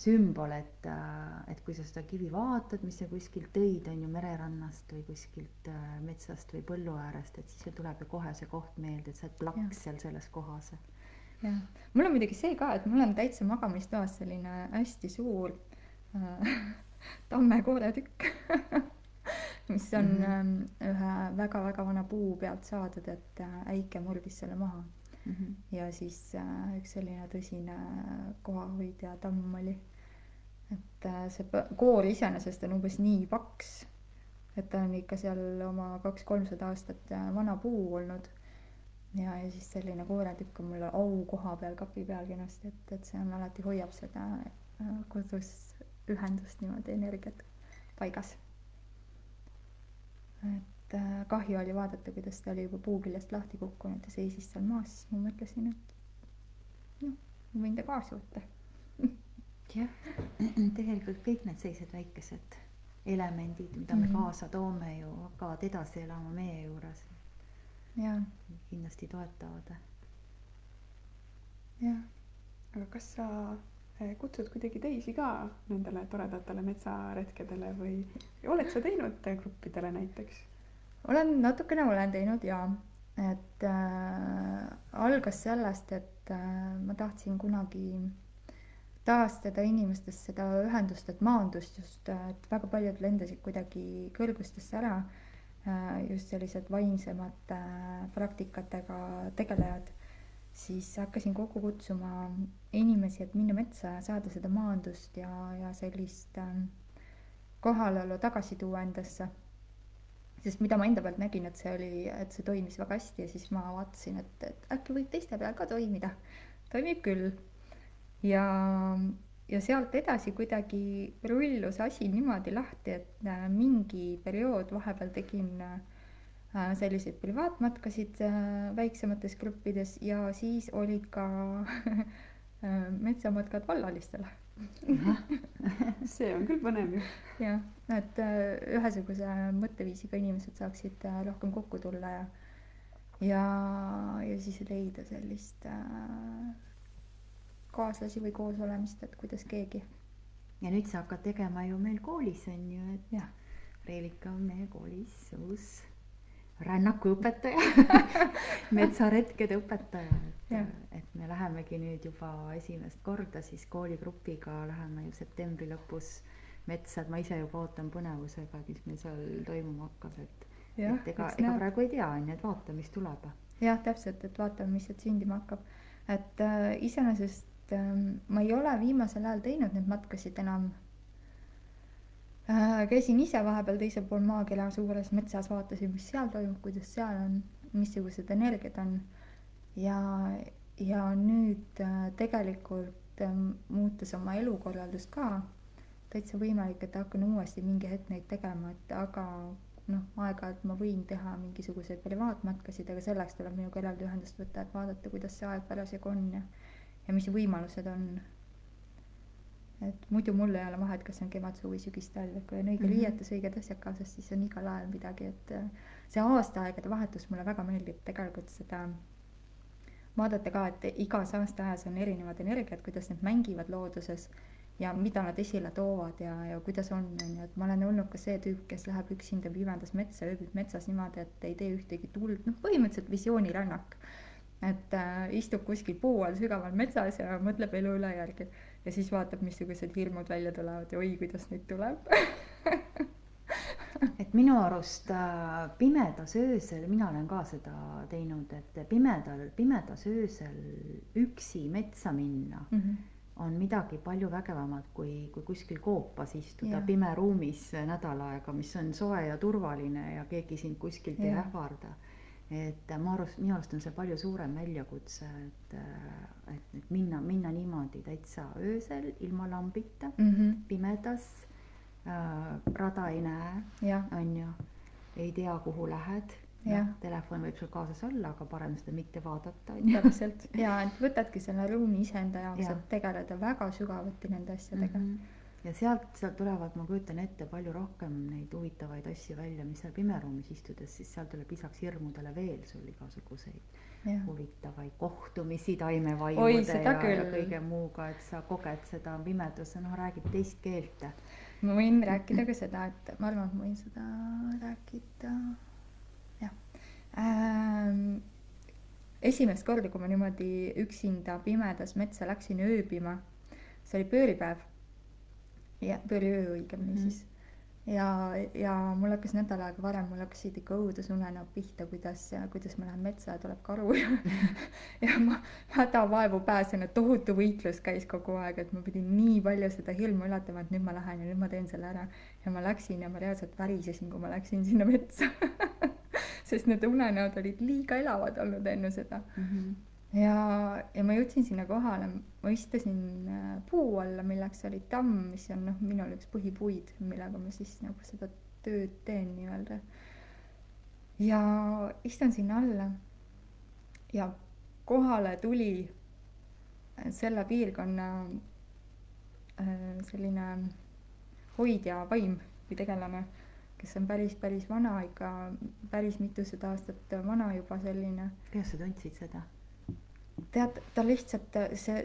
sümbol, et, äh, et kui sa seda kivi vaatad, mis sa kuskilt tõid, on ju mererannast või kuskilt äh, metsast või põllu äärest, et siis sul tuleb ju kohe see koht meelde, et sa oled plaks seal selles kohas. jah, mul on muidugi see ka, et mul on täitsa magamistoas selline hästi suur äh, tammekooretükk mis on mm -hmm. ühe väga-väga vana puu pealt saadud, et äh, äike murdis selle maha mm. -hmm. ja siis äh, üks selline tõsine kohahoidja tamm oli. et äh, see koor iseenesest on umbes nii paks, et ta on ikka seal oma kaks-kolmsada aastat äh, vana puu olnud. ja, ja siis selline kooretükk on mul aukoha peal kapi peal kenasti, et, et see on alati hoiab seda äh, kodus ühendust niimoodi energiat paigas. Et äh, kahju oli vaadata, kuidas ta oli juba puu küljest lahti kukkunud ja seisis seal maas, siis ma mõtlesin, et noh, ma võin ta kaasa võtta. jah, tegelikult kõik need sellised väikesed elemendid, mida me mm -hmm. kaasa toome ju, hakkavad edasi elama meie juures. kindlasti toetavad. jah, aga kas sa eh, kutsud kuidagi teisi ka nendele toredatele metsaretkedele või oled sa teinud gruppidele näiteks? Olen natukene olen teinud ja et äh, algas sellest, et äh, ma tahtsin kunagi taastada inimestes seda ühendust, et maandust just, et väga paljud lendasid kuidagi kõrgustesse ära äh,. just sellised vaimsemate äh, praktikatega tegelejad, siis hakkasin kokku kutsuma inimesi, et minna metsa ja saada seda maandust ja, ja sellist äh, kohalolu tagasi tuua endasse sest mida ma enda pealt nägin, et see oli, et see toimis väga hästi ja siis ma vaatasin, et, et äkki võib teiste peal ka toimida. toimib küll. ja, ja sealt edasi kuidagi rullus asi niimoodi lahti, et äh, mingi periood vahepeal tegin äh, selliseid privaatmatkasid äh, väiksemates gruppides ja siis olid ka metsamatkad vallalistele see on küll põnev ju. jah, et äh, ühesuguse mõtteviisiga inimesed saaksid äh, rohkem kokku tulla ja ja, ja siis leida sellist äh, kaaslasi või koosolemist, et kuidas keegi. ja nüüd sa hakkad tegema ju meil koolis on ju, et Reelika on meie koolis uus rännakuõpetaja metsaretkede õpetaja, et, et me lähemegi nüüd juba esimest korda siis kooligrupiga läheme ju septembri lõpus metsa, et ma ise juba ootan põnevusega, mis meil seal toimuma hakkab, et ja, et ega, ega praegu ei tea, on ju, et vaata, mis tuleb. jah, täpselt, et vaatame, mis sealt sündima hakkab. et äh, iseenesest äh, ma ei ole viimasel ajal teinud neid matkasid enam käisin ise vahepeal teisel pool maakera suures metsas, vaatasin, mis seal toimub, kuidas seal on, missugused energiad on. ja, ja nüüd äh, tegelikult äh, muutes oma elukorraldust ka, täitsa võimalik, et hakkan uuesti mingi hetk neid tegema, et aga noh, aeg-ajalt ma võin teha mingisuguseid privaatmatkasid, aga selleks tuleb minuga eraldi ühendust võtta, et vaadata, kuidas see aeg parasjagu on ja, ja mis võimalused on et muidu mul ei ole vahet, kas see on kevad, suvi, sügis, talv, et kui on õige mm -hmm. riietus, õiged asjad kaasas, siis on igal ajal midagi, et äh, see aastaaegade vahetus mulle väga meeldib tegelikult seda vaadata ka, et igas aastaajas on erinevad energiat, kuidas need mängivad looduses ja mida nad esile toovad ja, ja kuidas on, on ju, et ma olen olnud ka see tüüp, kes läheb üksinda pimedas metsa, ööbib metsas niimoodi, et ei tee ühtegi tuld, noh, põhimõtteliselt visioonirännak. et äh, istub kuskil puu all sügaval metsas ja mõtleb elu üle järgi ja siis vaatab, missugused hirmud välja tulevad ja oi, kuidas neid tuleb et minu arust äh, pimedas öösel, mina olen ka seda teinud, et pimedal, pimedas öösel üksi metsa minna mm -hmm. on midagi palju vägevamat kui, kui kuskil koopas istuda Jah. pime ruumis nädal aega, mis on soe ja turvaline ja keegi sind kuskilt ei Jah. ähvarda. Et ma arust, minu arust on see palju suurem väljakutse, et, et, et minna, minna niimoodi täitsa öösel ilma lambita, Mhm. pimedas äh,, rada ei näe, on ju, ei tea, kuhu lähed. Jah. telefon võib sul kaasas olla, aga parem seda mitte vaadata, täpselt ja et võtadki selle ruumi iseenda jaoks, Jah. et tegeleda väga sügavuti nende asjadega mm. Mhm. Ja sealt, sealt tulevad, ma kujutan ette, palju rohkem neid huvitavaid asju välja, mis seal pimeruumis istudes, siis seal tuleb lisaks hirmudele veel sul igasuguseid jah, huvitavaid kohtumisi taimevaimude ja, ja küll. kõige muuga, et sa koged seda pimedusse, noh, räägib teist keelt. ma võin rääkida ka seda, et ma arvan, et ma võin seda rääkida, jah ähm,. esimest korda, kui ma niimoodi üksinda pimedas metsa läksin ööbima, see oli pööripäev. Ja pööriöö õigemini mm. -hmm. siis. ja, ja mul hakkas nädal aega varem, mul hakkasid ikka õudusunenäod pihta, kuidas, kuidas ma lähen metsa ja tuleb karu ja ja ma hädavaevu pääsen, et tohutu võitlus käis kogu aeg, et ma pidin nii palju seda hirmu ületama, et nüüd ma lähen ja nüüd ma teen selle ära. ja ma läksin ja ma reaalselt värisesin, kui ma läksin sinna metsa. sest need unenäod olid liiga elavad olnud enne seda. ja, ja ma jõudsin sinna kohale, ma istusin äh, puu alla, milleks oli tamm, mis on noh, minul üks põhipuid, millega ma siis nagu seda tööd teen nii-öelda. ja istun sinna alla ja kohale tuli äh, selle piirkonna äh, selline hoidja vaim või tegelane, kes on päris, päris vana ikka, päris mitusada aastat vana juba selline kuidas sa tundsid seda? tead, ta lihtsalt see,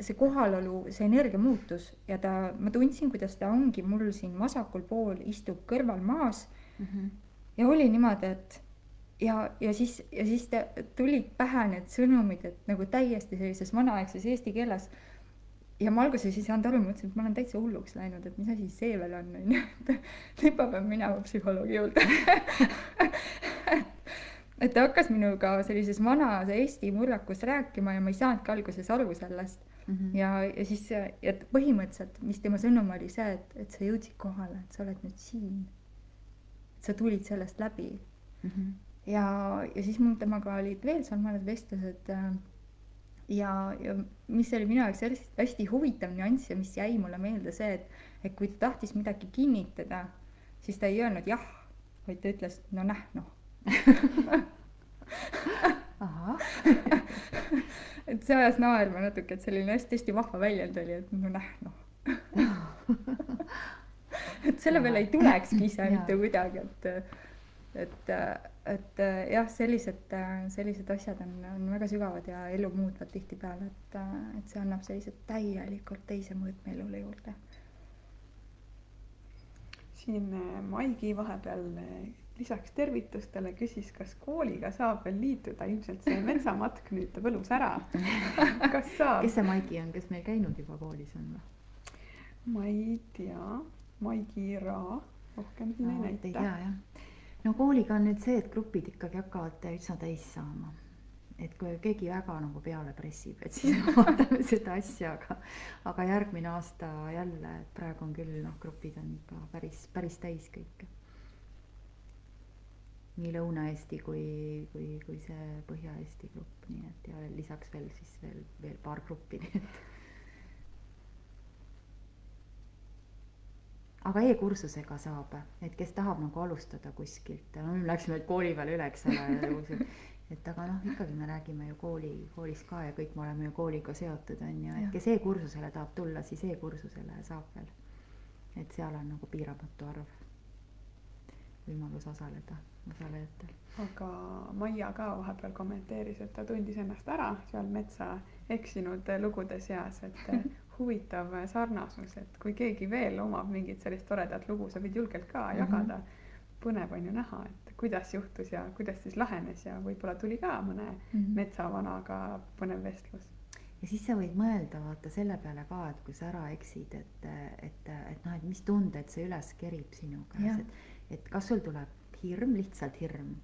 see kohalolu, see energia muutus ja ta, ma tundsin, kuidas ta ongi mul siin vasakul pool istub kõrval maas mm. -hmm. ja oli niimoodi, et ja, ja siis, ja siis ta tulid pähe need sõnumid, et nagu täiesti sellises vanaaegses eesti keeles. ja ma alguses ei saanud aru, mõtlesin, et ma olen täitsa hulluks läinud, et mis asi see veel on, onju, et nüüd ma pean minema psühholoogi juurde et ta hakkas minuga sellises vanas eesti murrakus rääkima ja ma ei saanudki alguses aru sellest Mm -hmm. ja, ja siis ja t- põhimõtteliselt, mis tema sõnum oli see, et, et sa jõudsid kohale, et sa oled nüüd siin. et sa tulid sellest läbi Mm -hmm. ja, ja siis mul temaga olid veel seal mõned vestlused äh, ja, ja mis oli minu jaoks hästi, hästi huvitav nüanss ja mis jäi mulle meelde see, et, et kui ta tahtis midagi kinnitada, siis ta ei öelnud jah, vaid ta ütles no näh noh. et see ajas naerma natuke, et selline hästi-hästi vahva väljend oli, et no näh noh. et selle peale ei tulekski ise mitte kuidagi, et, et, et jah, sellised, sellised asjad on, on väga sügavad ja elu muutvad tihtipeale, et, et see annab sellise täielikult teise mõõtme elule juurde. siin äh, Maigi vahepeal äh, lisaks tervitustele küsis, kas kooliga saab veel liituda, ilmselt see metsamatk nüüd võlus ära. kas saab kes? see Maigi on, kes meil käinud juba koolis on või? ma ei tea, Maigi Raa rohkem siin No, ei vot ei näita. tea jah. no kooliga on nüüd see, et grupid ikkagi hakkavad üsna täis saama. et kui keegi väga nagu peale pressib, et siis me vaatame seda asja, aga, aga järgmine aasta jälle, et praegu on küll noh, grupid on ikka päris, päris täis kõik. Nii Lõuna-Eesti kui, kui, kui see Põhja-Eesti grupp, nii et ja veel lisaks veel siis veel, veel paar gruppi, nii et. Aga e-kursusega saab, et kes tahab nagu alustada kuskilt, no me läksime kooli peale üle, eks ole, et aga noh, ikkagi me räägime ju kooli, koolis ka ja kõik me oleme ju kooliga seotud, on ju, et kes e-kursusele tahab tulla, siis e-kursusele saab veel. et seal on nagu piiramatu arv võimalus osaleda, osalejatel. aga Maia ka vahepeal kommenteeris, et ta tundis ennast ära seal metsa eksinud lugude seas, et huvitav sarnasus, et kui keegi veel omab mingit sellist toredat lugu, sa võid julgelt ka Mhm. jagada. põnev on ju näha, et kuidas juhtus ja kuidas siis lahenes ja võib-olla tuli ka mõne Mhm. metsavanaga põnev vestlus. ja siis sa võid mõelda vaata selle peale ka, et kui sa ära eksid, et, et, et noh, et mis tunded see üles kerib sinu Jah. käes, et, et kas sul tuleb hirm, lihtsalt hirm.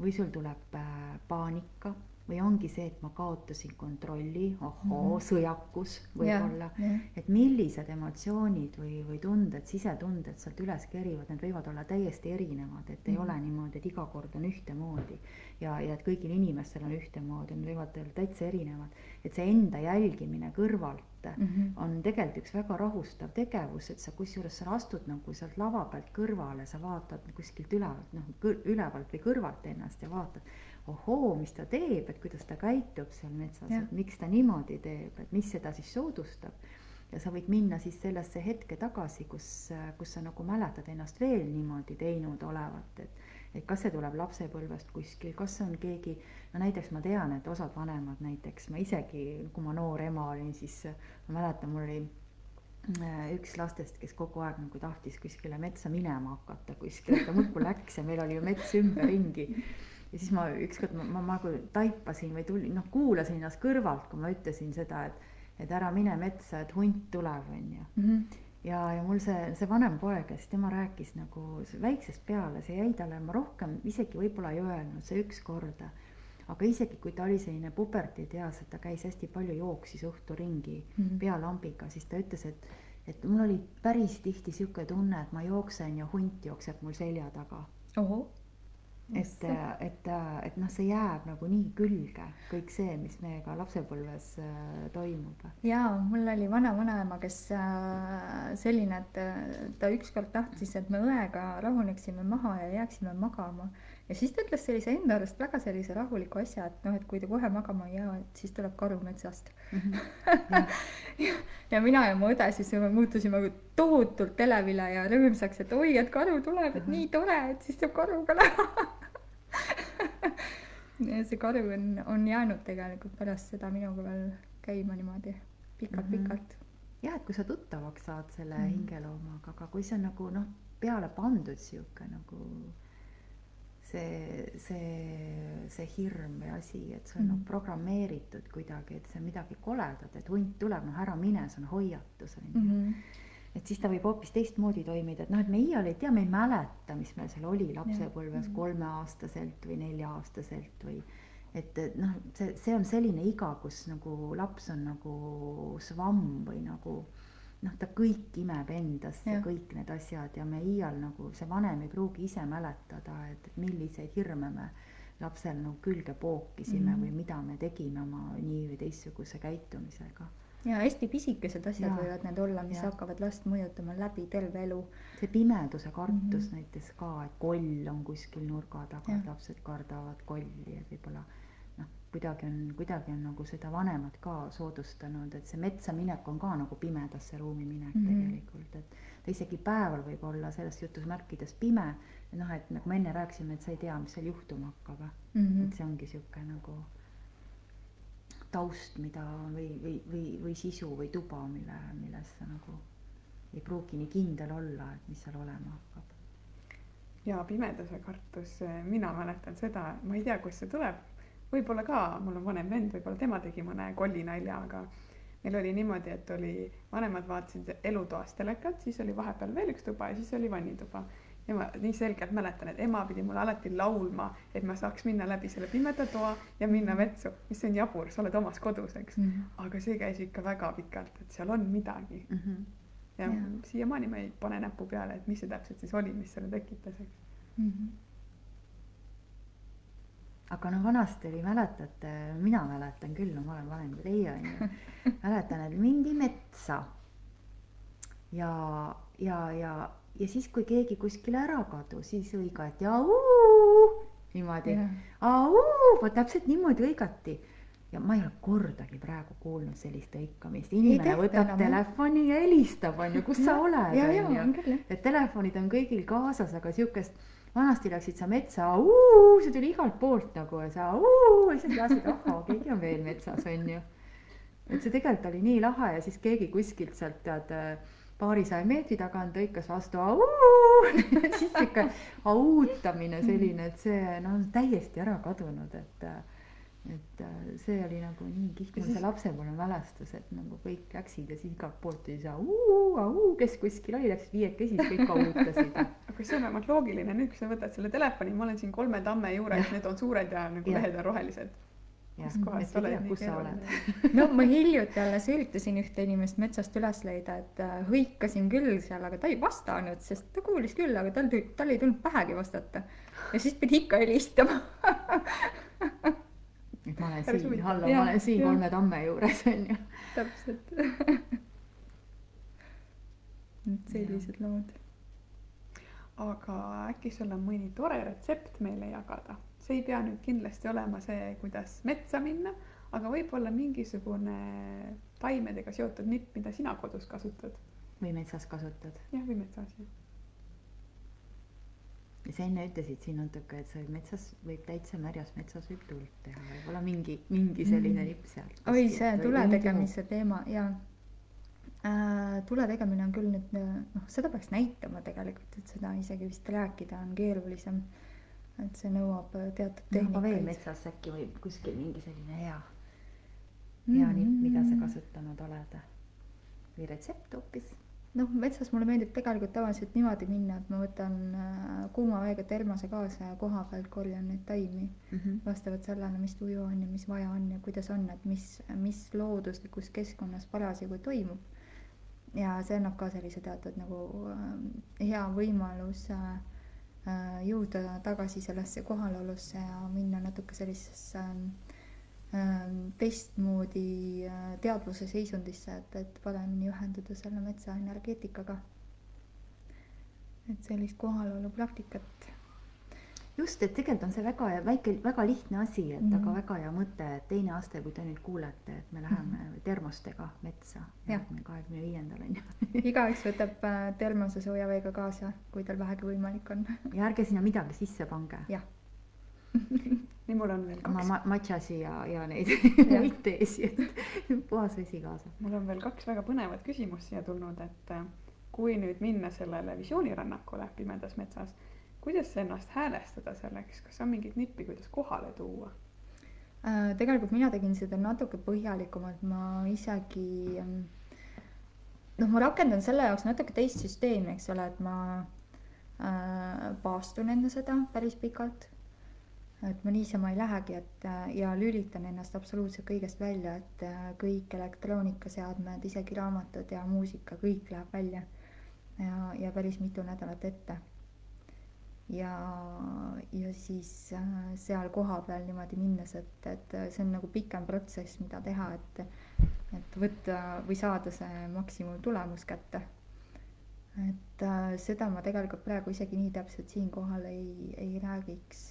Või sul tuleb äh, paanika või ongi see, et ma kaotasin kontrolli, ohoo mm. -hmm. sõjakus võib-olla et millised emotsioonid või, või tunded, sisetunded sealt üles kerivad, need võivad olla täiesti erinevad, et ei Mhm. ole niimoodi, et iga kord on ühtemoodi. ja, ja et kõigil inimestel on ühtemoodi, need võivad olla täitsa erinevad. et see enda jälgimine kõrvalt Mhm. on tegelikult üks väga rahustav tegevus, et sa kusjuures sa astud nagu sealt lava pealt kõrvale, sa vaatad kuskilt ülevalt, noh, ülevalt või kõrvalt ennast ja vaatad, ohoo, mis ta teeb, et kuidas ta käitub seal metsas, et miks ta niimoodi teeb, et mis seda siis soodustab. ja sa võid minna siis sellesse hetke tagasi, kus, kus sa nagu mäletad ennast veel niimoodi teinud olevat, et et kas see tuleb lapsepõlvest kuskil, kas on keegi, no näiteks ma tean, et osad vanemad näiteks, ma isegi, kui ma noor ema olin, siis ma mäletan, mul oli äh, üks lastest, kes kogu aeg nagu tahtis kuskile metsa minema hakata kuskile, ta muudkui läks ja meil oli ju mets ümberringi. Ja siis ma ükskord ma, ma nagu taipasin või tulin, noh, kuulasin ennast kõrvalt, kui ma ütlesin seda, et, et ära mine metsa, et hunt tuleb, onju Mhm. ja, ja mul see, see vanem poeg siis tema rääkis nagu väiksest peale, see jäi talle, ma rohkem isegi võib-olla ei öelnud, see üks korda. aga isegi kui ta oli selline puberteedieas, et ta käis hästi palju, jooksis õhtu ringi Mhm. pealambiga, siis ta ütles, et, et mul oli päris tihti sihuke tunne, et ma jooksen ja hunt jookseb mul selja taga. Et, et, et noh, see jääb nagu nii külge, kõik see, mis meiega lapsepõlves äh, toimub. jaa, mul oli vana-vanaema, kes äh, selline, et äh, ta ükskord tahtis, et me õega rahuneksime maha ja jääksime magama. ja siis ta ütles sellise enda arust väga sellise rahuliku asja, et noh, et kui te kohe magama ei jää, et siis tuleb karu metsast. ja mina ja mu õde siis me muutusime tohutult elevile ja rõõmsaks, et oi, et karu tuleb, et nii tore, et siis saab karuga näha ja see karu on, on jäänud tegelikult pärast seda minuga veel käima niimoodi pikalt-pikalt mm. jah, et kui sa tuttavaks saad selle Mhm. mm. hingeloomaga, aga kui see on nagu noh, peale pandud sihuke nagu see, see, see hirm või asi, et see on mm. Mhm. noh, programmeeritud kuidagi, et see on midagi koledat, et hunt tuleb, noh ära mine, see on hoiatus on ju. -hmm. Et siis ta võib hoopis teistmoodi toimida, et noh, et me iial ei tea, me ei mäleta, mis meil seal oli lapsepõlves kolmeaastaselt või nelja-aastaselt või et, et noh, see, see on selline iga, kus nagu laps on nagu svamm või nagu noh, ta kõik imeb endasse, kõik need asjad ja me iial nagu, see vanem ei pruugi ise mäletada, et, milliseid hirme me lapsel nagu külge pookisime mm. -hmm. või mida me tegime oma nii või teistsuguse käitumisega ja hästi pisikesed asjad Jaa. võivad need olla, mis Jaa. hakkavad last mõjutama läbi terve elu see pimeduse kartus mm. -hmm. näiteks ka, et koll on kuskil nurga taga, et lapsed kardavad kolli, et võib-olla noh, kuidagi on, kuidagi on nagu seda vanemad ka soodustanud, et see metsa minek on ka nagu pimedasse ruumi minek mm. -hmm. tegelikult, et ta isegi päeval võib olla selles jutusmärkides pime, noh, et nagu me enne rääkisime, et sa ei tea, mis seal juhtuma hakkab mm. et -hmm. see ongi sihuke nagu taust, mida või, või, või, või sisu või tuba, mille, milles sa nagu ei pruugi nii kindel olla, et mis seal olema hakkab. ja pimeduse kartus, mina mäletan seda, ma ei tea, kust see tuleb, võib-olla ka, mul on vanem vend, võib-olla tema tegi mõne kollinalja, aga meil oli niimoodi, et oli, vanemad vaatasid elutoas telekat, siis oli vahepeal veel üks tuba ja siis oli vannituba. Ja ma nii selgelt mäletan, et ema pidi mulle alati laulma, et ma saaks minna läbi selle pimeda toa ja minna vetsu, mis on jabur, sa oled omas kodus, eks. Mhm. aga see käis ikka väga pikalt, et seal on midagi Mm -hmm. ja Jaa. siiamaani ma ei pane näppu peale, et mis see täpselt siis oli, mis selle tekitas, eks. Mhm. aga no vanasti oli, mäletate, mina mäletan küll, no ma olen vanem kui teie onju, mäletan, et mindi metsa. ja, ja, ja, ja siis, kui keegi kuskile ära kadus, siis hõigati au! niimoodi. Jah. au, vot täpselt niimoodi hõigati. ja ma ei ole kordagi praegu kuulnud sellist hõikamist, inimene võtab enam, telefoni ja helistab, onju, kus sa oled, on jah et telefonid on kõigil kaasas, aga siukest, vanasti läksid sa metsa, see tuli igalt poolt nagu ja sa ja siis teadsid, ahhaa, keegi on veel metsas, onju. et see tegelikult oli nii lahe ja siis keegi kuskilt sealt tead paarisaja meetri tagant hõikas vastu au siis sihuke autamine selline, et see noh, on täiesti ära kadunud, et et see oli nagu nii kihvt, mul see lapsepõlve mälestus, et nagu kõik läksid ja siis igalt poolt tuli see au, au, kes kuskil oli, läksid viiekesi, kõik autasid. aga see on vähemalt loogiline, nüüd kui sa võtad selle telefoni, ma olen siin kolme tamme juures, need on suured ja nagu Jah. lehed on rohelised. Kus kohas et sa oled kus sa keeruline no ma hiljuti alles üritasin ühte inimest metsast üles leida, et äh, hõikasin küll seal, aga ta ei vastanud, sest ta kuulis küll, aga tal, tal ei tulnud pähegi vastata. ja siis pidi ikka helistama et ma olen siin, hallo, ma olen siin kolme tamme juures onju. täpselt et sellised lood. aga äkki sul on mõni tore retsept meile jagada? See ei pea nüüd kindlasti olema see, kuidas metsa minna, aga võib-olla mingisugune taimedega seotud nipp, mida sina kodus kasutad. või metsas kasutad. jah, või metsas jah. ja sa enne ütlesid siin natuke, et sa metsas võib täitsa märjas metsas võib tuld teha, võib-olla mingi, mingi selline nipp sealt. oi, see tule tegemise teema ja äh, tule tegemine on küll nüüd noh, seda peaks näitama tegelikult, et seda isegi vist rääkida on keerulisem. Et see nõuab teatud noh, aga veel tehnikaid. metsas äkki võib kuskil mingi selline hea, hea nipp, mida sa kasutanud oled. või retsept hoopis. noh, metsas mulle meeldib tegelikult tavaliselt niimoodi minna, et ma võtan äh, kuuma veega termose kaasa ja koha pealt korjan neid taimi vastavalt sellele, mis tuju on ja mis vaja on ja kuidas on, et mis, mis looduslikus keskkonnas parasjagu toimub. ja see annab ka sellise teatud nagu äh, hea võimaluse äh, jõuda tagasi sellesse kohalolusse ja minna natuke sellisesse äh, teistmoodi äh, teadvuse seisundisse, et, et paremini ühenduda selle metsa energeetikaga. et sellist kohalolu praktikat just, et tegelikult on see väga väike, väga lihtne asi, et mm Mhm. -hmm. aga väga hea mõte, et teine aste, kui te nüüd kuulete, et me läheme mm -hmm. termostega metsa järgmine kahekümne viiendal on ju. igaüks võtab äh, termose sooja veega kaasa, kui tal vähegi võimalik on. ja ärge sinna midagi sisse pange. jah, nii, mul on veel kaks, ma- matšasi ja, ja neid muid teesi, et puhas vesi kaasa. mul on veel kaks väga põnevat küsimust siia tulnud, et äh, kui nüüd minna sellele visioonirännakule pimedas metsas, kuidas ennast häälestada selleks, kas on mingit nippi, kuidas kohale tuua? Äh, tegelikult mina tegin seda natuke põhjalikumalt, ma isegi ähm, noh, ma rakendan selle jaoks natuke teist süsteemi, eks ole, et ma äh, paastun enne seda päris pikalt. et ma niisama ei lähegi, et äh, ja lülitan ennast absoluutselt kõigest välja, et äh, kõik elektroonikaseadmed, isegi raamatud ja muusika, kõik läheb välja. ja, ja päris mitu nädalat ette ja, ja siis äh, seal kohapeal niimoodi minnes, et, et see on nagu pikem protsess, mida teha, et, et võtta või saada see maksimumtulemus kätte. et äh, seda ma tegelikult praegu isegi nii täpselt siinkohal ei, ei räägiks.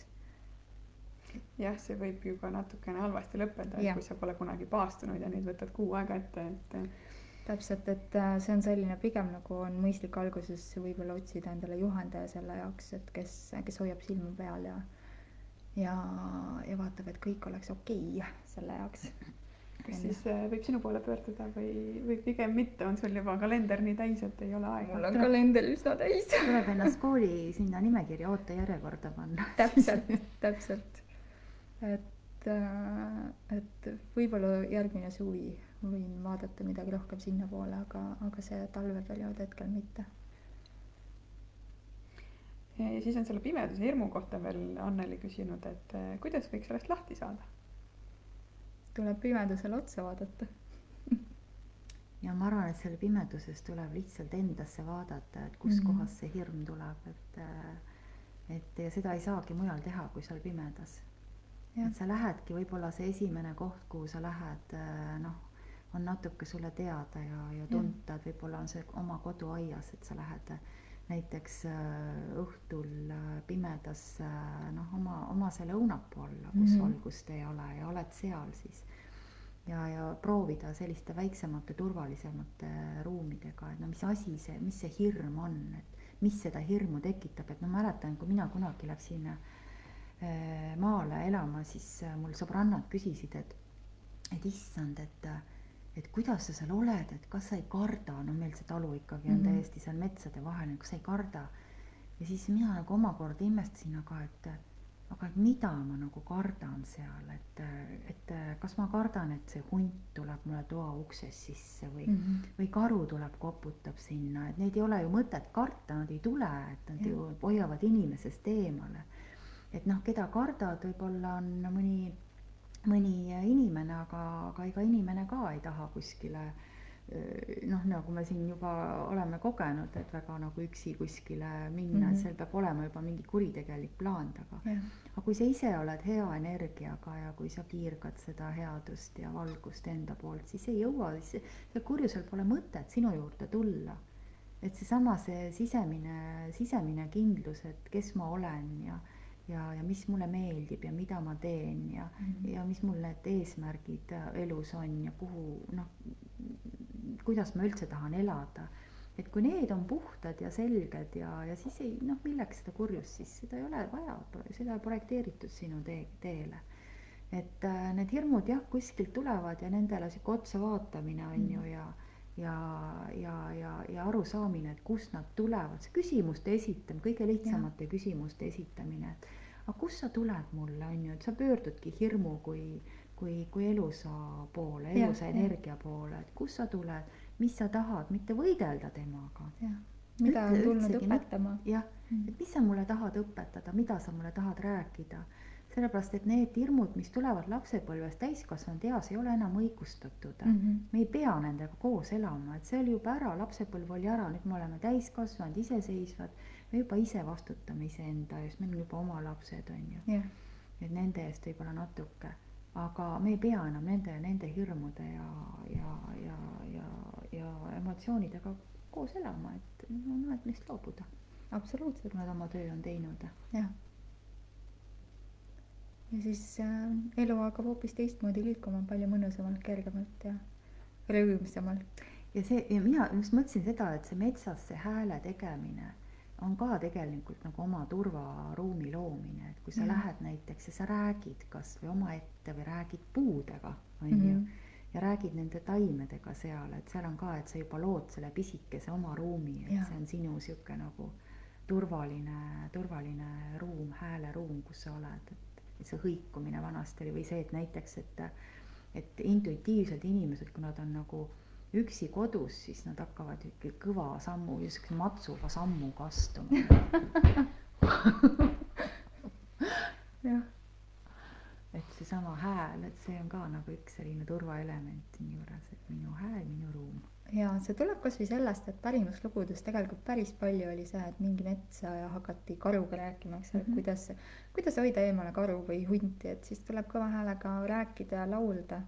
jah, see võib ju ka natukene halvasti lõppeda, kui sa pole kunagi paastunud ja nüüd võtad kuu aega ette, et täpselt, et äh, see on selline pigem nagu on mõistlik alguses võib-olla otsida endale juhendaja selle jaoks, et kes, kes hoiab silma peal ja ja, ja vaatab, et kõik oleks okei okay selle jaoks. kas siis äh, võib sinu poole pöörduda või, või pigem mitte, on sul juba kalender nii täis, et ei ole mul on aega? kalender üsna täis. tuleb ennast kooli sinna nimekirja ootejärjekorda panna. täpselt, täpselt. et, et võib-olla järgmine suvi võin vaadata midagi rohkem sinnapoole, aga, aga see talveperiood hetkel mitte. ja siis on selle pimeduse hirmu kohta veel Anneli küsinud, et äh, kuidas võiks sellest lahti saada? tuleb pimedusele otsa vaadata. ja ma arvan, et selle pimeduses tuleb lihtsalt endasse vaadata, et kuskohast see hirm tuleb, et et ja seda ei saagi mujal teha, kui seal pimedas. et sa lähedki, võib-olla see esimene koht, kuhu sa lähed, noh, on natuke sulle teada ja, ja tunta, et võib-olla on see oma koduaias, et sa lähed näiteks õhtul pimedas noh, oma, oma selle õunapuu alla, kus mm -hmm. valgust ei ole ja oled seal siis ja, ja proovida selliste väiksemate, turvalisemate ruumidega, et no mis asi see, mis see hirm on, et mis seda hirmu tekitab, et ma mäletan, kui mina kunagi läksin äh, maale elama, siis äh, mul sõbrannad küsisid, et, et issand, et, et kuidas sa seal oled, et kas sa ei karda, no meil see talu ikkagi on mm -hmm. täiesti seal metsade vahel, kas sa ei karda. ja siis mina nagu omakorda imestasin, aga et aga et mida ma nagu kardan seal, et, et kas ma kardan, et see hunt tuleb mulle toa uksest sisse või mm, -hmm. või karu tuleb, koputab sinna, et neid ei ole ju mõtet karta, nad ei tule, et nad ja. ju hoiavad inimesest eemale. et noh, keda kardad, võib-olla on mõni mõni inimene, aga, aga ega inimene ka ei taha kuskile noh, nagu me siin juba oleme kogenud, et väga nagu üksi kuskile minna mm, -hmm. seal peab olema juba mingi kuritegelik plaan taga yeah.. aga kui sa ise oled hea energiaga ja kui sa piirgad seda headust ja valgust enda poolt, siis ei jõua, siis sellel kurjusel pole mõtet sinu juurde tulla. et seesama, see sisemine, sisemine kindlus, et kes ma olen ja ja, ja mis mulle meeldib ja mida ma teen ja mm, -hmm. ja mis mul need eesmärgid elus on ja kuhu noh, kuidas ma üldse tahan elada. et kui need on puhtad ja selged ja, ja siis ei noh, milleks seda kurjust siis, seda ei ole vaja, seda ei projekteeritud sinu tee, teele. et äh, need hirmud jah, kuskilt tulevad ja nendele sihuke otsa vaatamine on mm. ju ja ja, ja, ja, ja arusaamine, et kust nad tulevad, see küsimuste esitamine, kõige lihtsamate ja. küsimuste esitamine, et aga kust sa tuled mulle, on ju, et sa pöördudki hirmu kui kui, kui elusa poole, elusa ja, energia ja. poole, et kust sa tuled, mis sa tahad, mitte võidelda temaga. mida on tulnud õpetama. jah mm., et mis sa mulle tahad õpetada, mida sa mulle tahad rääkida. sellepärast, et need hirmud, mis tulevad lapsepõlves täiskasvanud eas, ei ole enam õigustatud mm. -hmm. me ei pea nendega koos elama, et see oli juba ära, lapsepõlv oli ära, nüüd me oleme täiskasvanud, iseseisvad. Me juba ise vastutame iseenda eest, meil on juba oma lapsed, on ju. et nende eest võib-olla natuke aga me ei pea enam nende, nende hirmude ja, ja, ja, ja, ja emotsioonidega koos elama, et on aeg neist loobuda. absoluutselt. Nad oma töö on teinud. jah. ja siis äh, elu hakkab hoopis teistmoodi liikuma, palju mõnusamalt, kergemalt ja rõõmsamalt. ja see ja mina just mõtlesin seda, et see metsas see hääle tegemine on ka tegelikult nagu oma turvaruumi loomine, et kui sa mm. lähed näiteks ja sa räägid kasvõi omaette või räägid puudega, on ju -hmm. ja räägid nende taimedega seal, et seal on ka, et sa juba lood selle pisikese oma ruumi, et ja. see on sinu sihuke nagu turvaline, turvaline ruum, hääleruum, kus sa oled, et, see hõikumine vanasti oli või see, et näiteks, et et intuitiivsed inimesed, kui nad on nagu üksi kodus, siis nad hakkavad ikka kõva sammu, niisuguse matsuga sammuga astuma jah. et seesama hääl, et see on ka nagu üks selline turvaelement siinjuures, et minu hääl, minu ruum. ja see tuleb kasvõi sellest, et pärimuslugudes tegelikult päris palju oli see, et mingi metsa ja hakati karuga rääkima, eks ole mm -hmm., kuidas, kuidas hoida eemale karu või hunti, et siis tuleb kõva häälega rääkida ja laulda.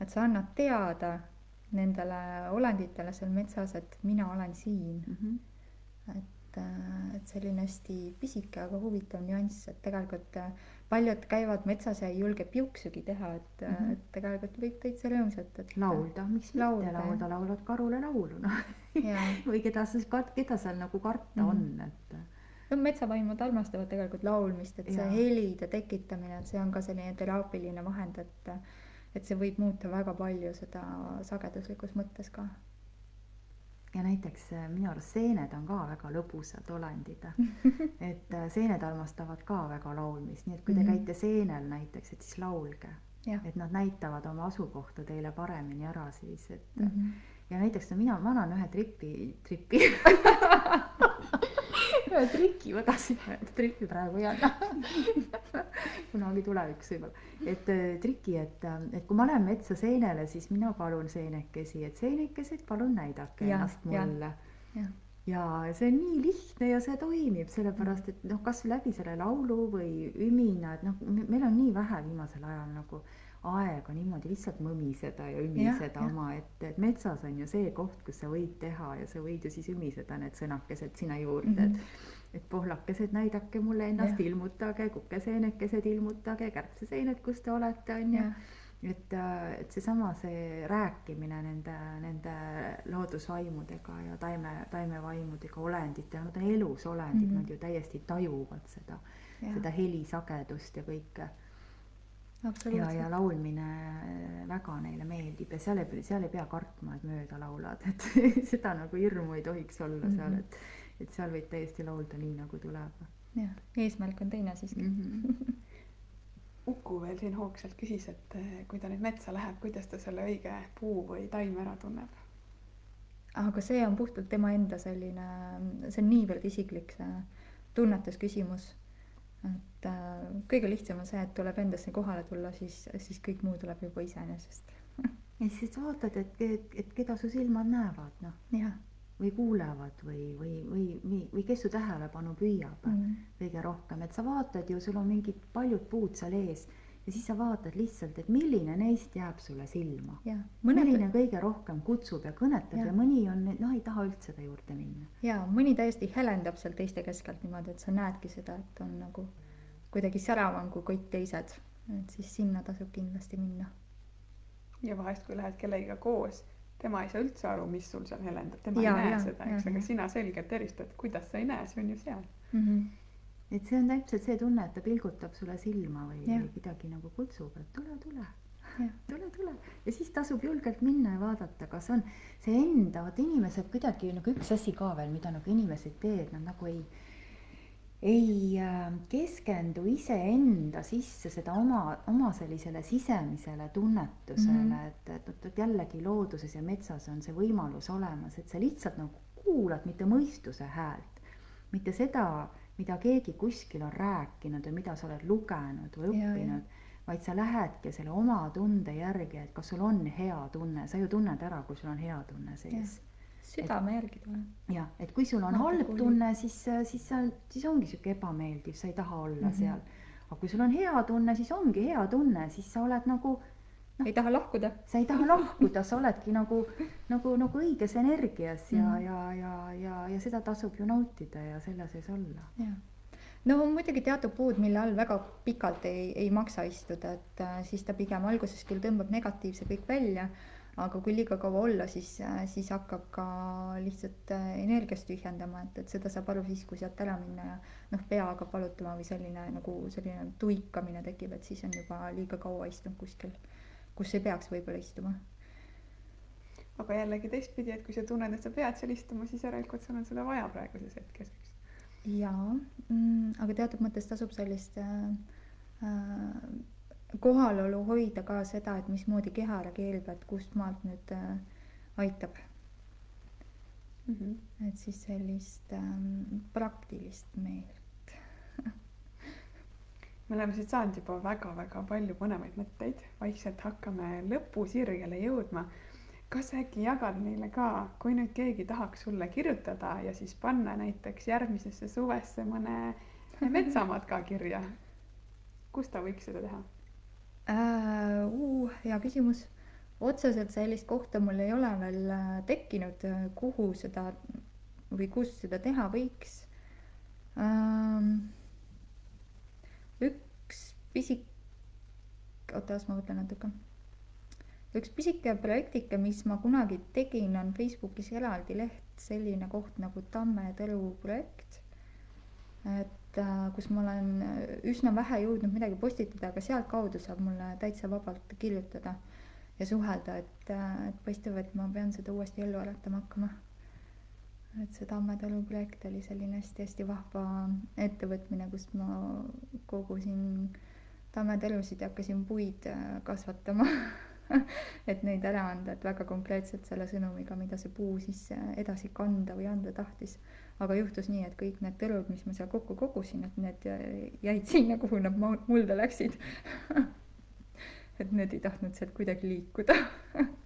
et sa annad teada nendele olenditele seal metsas, et mina olen siin mm. -hmm. et, äh, et selline hästi pisike, aga huvitav nüanss, et tegelikult äh, paljud käivad metsas ja ei julge piuksugi teha, et mm, -hmm. et tegelikult võib täitsa rõõmsalt, et. laulda, miks laulda, mitte laulda, laulad karule laulu, noh või keda sa, keda seal nagu karta mm -hmm. on, et no metsavaimud armastavad tegelikult laulmist, et see ja. helide tekitamine, et see on ka selline teraapiline vahend, et et see võib muuta väga palju seda sageduslikus mõttes ka. ja näiteks äh, minu arust seened on ka väga lõbusad olendid et äh, seened armastavad ka väga laulmist, nii et kui te mm -hmm. käite seenel näiteks, et siis laulge. et nad näitavad oma asukohta teile paremini ära siis, et mm -hmm. ja näiteks no mina, ma annan ühe tripi, tripi ühe triki võtasin, triki praegu ei anna. Kunagi tulevikus võib-olla, et äh, triki, et, äh, et kui ma lähen metsa seenele, siis mina palun seenekesi, et seenekesed, palun näidake ja, ennast mulle. ja, ja see on nii lihtne ja see toimib, sellepärast et noh, kas läbi selle laulu või ümina, et noh, meil on nii vähe viimasel ajal nagu aega niimoodi lihtsalt mõmiseda ja ümiseda omaette, et metsas on ju see koht, kus sa võid teha ja sa võid ju siis ümiseda need sõnakesed sinna juurde mm, -hmm. et et pohlakesed, näidake mulle ennast, ilmutage, kukeseenekesed, ilmutage, kärbseseened, kus te olete, on ju. et, äh, et seesama, see rääkimine nende, nende loodusvaimudega ja taime, taimevaimudega, olenditega, nad on elus olendid mm, -hmm. nad ju täiesti tajuvad seda, seda helisagedust ja kõike ja, ja laulmine väga neile meeldib ja seal ei, seal ei pea kartma, et mööda laulad, et seda nagu hirmu ei tohiks olla seal, mhm. et, et seal võib täiesti laulda nii, nagu tuleb. jah, eesmärk on teine siiski mm. -hmm. Uku veel siin hoogsalt küsis, et eh, kui ta nüüd metsa läheb, kuidas ta selle õige puu või taime ära tunneb? aga see on puhtalt tema enda selline, see on niivõrd isiklik see tunnetusküsimus et kõige lihtsam on see, et tuleb endasse kohale tulla, siis, siis kõik muu tuleb juba iseenesest. ja siis vaatad, et, et, et keda su silmad näevad, noh, või kuulevad või, või, või, või, või kes su tähelepanu püüab mm. kõige rohkem, et sa vaatad ju, sul on mingid paljud puud seal ees ja siis sa vaatad lihtsalt, et milline neist jääb sulle silma. jah, milline kõige rohkem kutsub ja kõnetab ja, ja mõni on, noh, ei taha üldse ta juurde minna. ja mõni täiesti helendab seal teiste keskelt niimoodi, et sa näedki seda, et on nagu kuidagi säravam kui kõik teised, et siis sinna tasub kindlasti minna. ja vahest, kui lähed kellegiga koos, tema ei saa üldse aru, mis sul seal helendab, tema Ja, ei näe ja, seda, eks, aga sina selgelt eristad, kuidas sa ei näe, see on ju seal. Mm -hmm. Et see on täpselt see tunne, et ta pilgutab sulle silma või, või kuidagi nagu kutsub, et tule, tule Jah. tule, tule ja siis tasub julgelt minna ja vaadata, kas on see enda, vot inimesed kuidagi nagu üks asi ka veel, mida nagu inimesed teed, nad nagu ei ei äh, keskendu iseenda sisse seda oma, oma sellisele sisemisele tunnetusele mm. -hmm. et, et, et, et jällegi looduses ja metsas on see võimalus olemas, et sa lihtsalt nagu kuulad mitte mõistuse häält, mitte seda, mida keegi kuskil on rääkinud või mida sa oled lugenud või õppinud, vaid sa lähedki selle oma tunde järgi, et kas sul on hea tunne, sa ju tunned ära, kui sul on hea tunne sees südame järgi tuleb. jah, et kui sul on halb tunne, siis, siis sa, siis ongi sihuke ebameeldiv, sa ei taha olla mm. -hmm. seal. aga kui sul on hea tunne, siis ongi hea tunne, siis sa oled nagu, ei taha lahkuda. sa ei taha lahkuda, sa oledki nagu, nagu, nagu õiges energias ja mm, ja, ja, ja, ja seda tasub ju nautida ja selle sees olla. no on muidugi teatud puud, mille all väga pikalt ei, ei maksa istuda, et äh, siis ta pigem alguses küll tõmbab negatiivse kõik välja, aga kui liiga kaua olla, siis, siis hakkab ka lihtsalt äh, energiast tühjendama, et, et seda saab aru siis, kui sealt ära minna ja noh, pea hakkab valutama või selline nagu selline tuikamine tekib, et siis on juba liiga kaua istunud kuskil, kus ei peaks võib-olla istuma. aga jällegi teistpidi, et kui sa tunned, et sa pead seal istuma, siis järelikult sul on seda vaja praeguses hetkes, eks. jaa mm,, aga teatud mõttes tasub sellist äh, äh, kohalolu hoida ka seda, et mismoodi keha reageerib, et kust maalt nüüd äh, aitab, Mm -hmm. et siis sellist ähm, praktilist meelt. Me oleme siit saanud juba väga-väga palju põnevaid mõtteid, vaikselt hakkame lõpusirgele jõudma. kas äkki jagad meile ka, kui nüüd keegi tahaks sulle kirjutada ja siis panna näiteks järgmisesse suvesse mõne metsamatka kirja, kus ta võiks seda teha? äh,? Uh, hea küsimus. otseselt sellist kohta mul ei ole veel äh, tekkinud, kuhu seda või kus seda teha võiks ähm, üks pisik, oota, las ma mõtlen natuke. üks pisike projektike, mis ma kunagi tegin, on Facebookis eraldi leht, selline koht nagu Tamme Tõru projekt. et äh, kus ma olen üsna vähe jõudnud midagi postitada, aga sealtkaudu saab mulle täitsa vabalt kirjutada ja suhelda, et, äh, et paistab, et ma pean seda uuesti ellu äratama hakkama et see Tamme talu projekt oli selline hästi-hästi vahva ettevõtmine, kust ma kogusin tammetalusid ja hakkasin puid äh, kasvatama. Et neid ära anda, et väga konkreetselt selle sõnumiga, mida see puu siis äh, edasi kanda või anda tahtis. aga juhtus nii, et kõik need tõrud, mis ma seal kokku kogusin, et need äh, jäid sinna, kuhu nad mulda läksid. Et need ei tahtnud sealt kuidagi liikuda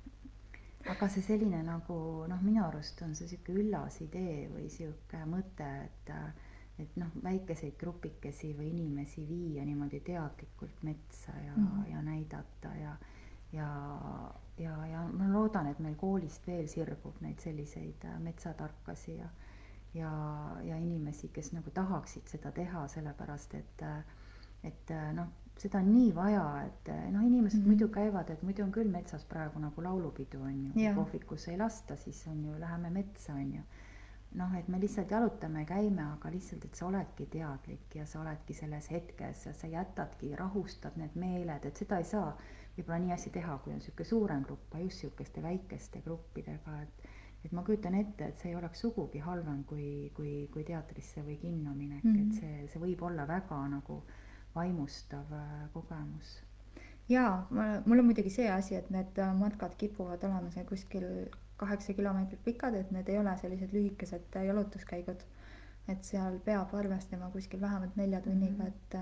aga see selline nagu noh, minu arust on see sihuke üllas idee või sihuke mõte, et et noh, väikeseid grupikesi või inimesi viia niimoodi teadlikult metsa ja mm. -hmm. ja näidata ja ja, ja, ja ma loodan, et meil koolist veel sirgub neid selliseid äh, metsatarkasi ja ja, ja inimesi, kes nagu tahaksid seda teha, sellepärast et äh, et äh, noh, seda on nii vaja, et äh, noh, inimesed mm Mhm. -hmm. muidu käivad, et muidu on küll metsas praegu nagu laulupidu on ju, kui kohvikusse ei lasta, siis on ju, läheme metsa on ju. noh, et me lihtsalt jalutame, käime, aga lihtsalt, et sa oledki teadlik ja sa oledki selles hetkes ja sa jätadki, rahustad need meeled, et seda ei saa võib-olla nii hästi teha, kui on sihuke suurem grupp, aga just sihukeste väikeste gruppidega, et et ma kujutan ette, et see ei oleks sugugi halvem kui, kui, kui teatrisse või kinno minek mm, Mhm. -hmm. et see, see võib olla väga nagu vaimustav äh, kogemus. jaa, ma, mul on muidugi see asi, et need äh, matkad kipuvad olema seal kuskil kaheksa kilomeetrit pikad, et need ei ole sellised lühikesed äh, jalutuskäigud. et seal peab arvestama kuskil vähemalt nelja tunniga, et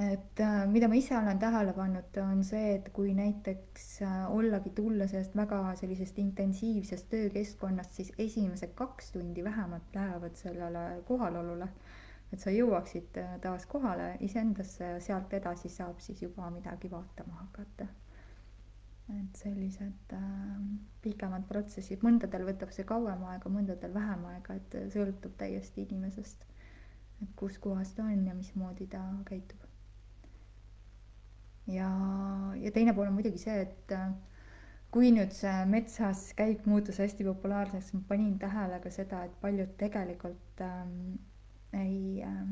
et äh, mida ma ise olen tähele pannud, on see, et kui näiteks ollagi tulla sellest väga sellisest intensiivsest töökeskkonnast, siis esimesed kaks tundi vähemalt lähevad sellele kohalolule. Et sa jõuaksid äh, taas kohale iseendasse ja sealt edasi saab siis juba midagi vaatama hakata. et sellised äh, pikemad protsessid, mõndadel võtab see kauem aega, mõndadel vähem aega, et sõltub täiesti inimesest. et kus kohas ta on ja mismoodi ta käitub ja, ja teine pool on muidugi see, et äh, kui nüüd see metsas käik muutus hästi populaarseks, ma panin tähele ka seda, et paljud tegelikult ähm, ei äh,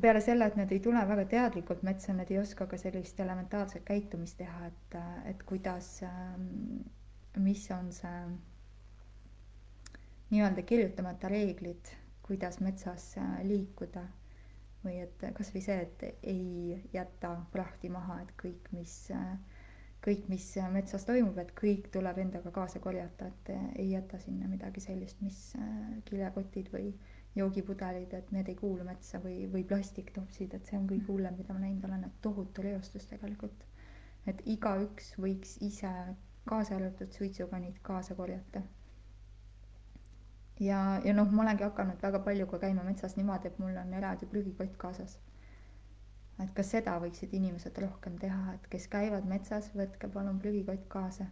peale selle, et nad ei tule väga teadlikult metsa, nad ei oska ka sellist elementaarset käitumist teha, et, äh, et kuidas, ähm, mis on see nii-öelda kirjutamata reeglid, kuidas metsas äh, liikuda. Või et kasvõi see, et ei jäta prahti maha, et kõik, mis, kõik, mis metsas toimub, et kõik tuleb endaga kaasa korjata, et ei jäta sinna midagi sellist, mis kilekotid või joogipudelid, et need ei kuulu metsa või, või plastiktopsid, et see on kõige hullem, mida ma näinud olen, et tohutu reostus tegelikult. et igaüks võiks ise, kaasa arvatud suitsukanid, kaasa korjata ja, ja noh, ma olengi hakanud väga palju ka käima metsas niimoodi, et mul on eraldi prügikott kaasas. Et ka seda võiksid inimesed rohkem teha, et kes käivad metsas, võtke palun prügikott kaasa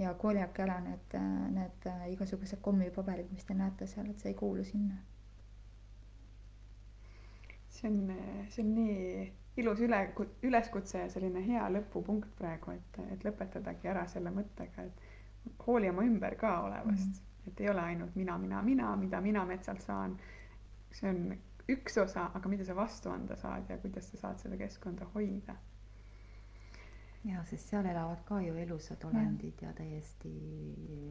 ja korjake ära need, need igasugused kommipaberid, mis te näete seal, et see ei kuulu sinna. see on, see on nii ilus üle, üleskutse ja selline hea lõpupunkt praegu, et, et lõpetadagi ära selle mõttega, et hooli oma ümber ka olevast mm. -hmm et ei ole ainult mina, mina, mina, mida mina metsalt saan. see on üks osa, aga mida sa vastu anda saad ja kuidas sa saad seda keskkonda hoida. ja, sest seal elavad ka ju elusad olendid ja, ja täiesti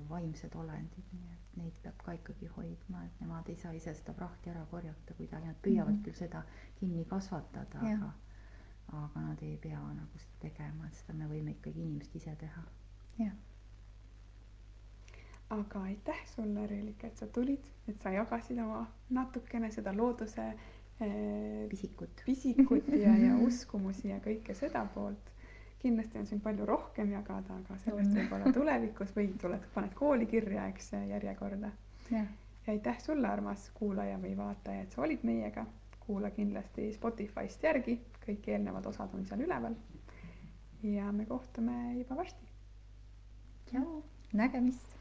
vaimsed olendid, nii et neid peab ka ikkagi hoidma, et nemad ei saa ise seda prahti ära korjata kuidagi, nad püüavad mm -hmm. küll seda kinni kasvatada, aga aga nad ei pea nagu seda tegema, et seda me võime ikkagi inimesed ise teha. jah aga aitäh sulle, Reelika, et sa tulid, et sa jagasid oma natukene seda looduse eh, pisikut, pisikut ja, ja uskumusi ja kõike seda poolt. kindlasti on siin palju rohkem jagada, aga sellest võib-olla tulevikus või tuled, paned kooli kirja, eks järjekorda. ja aitäh sulle, armas kuulaja või vaataja, et sa olid meiega. kuula kindlasti Spotify'st järgi, kõik eelnevad osad on seal üleval. ja me kohtume juba varsti. tšau, nägemist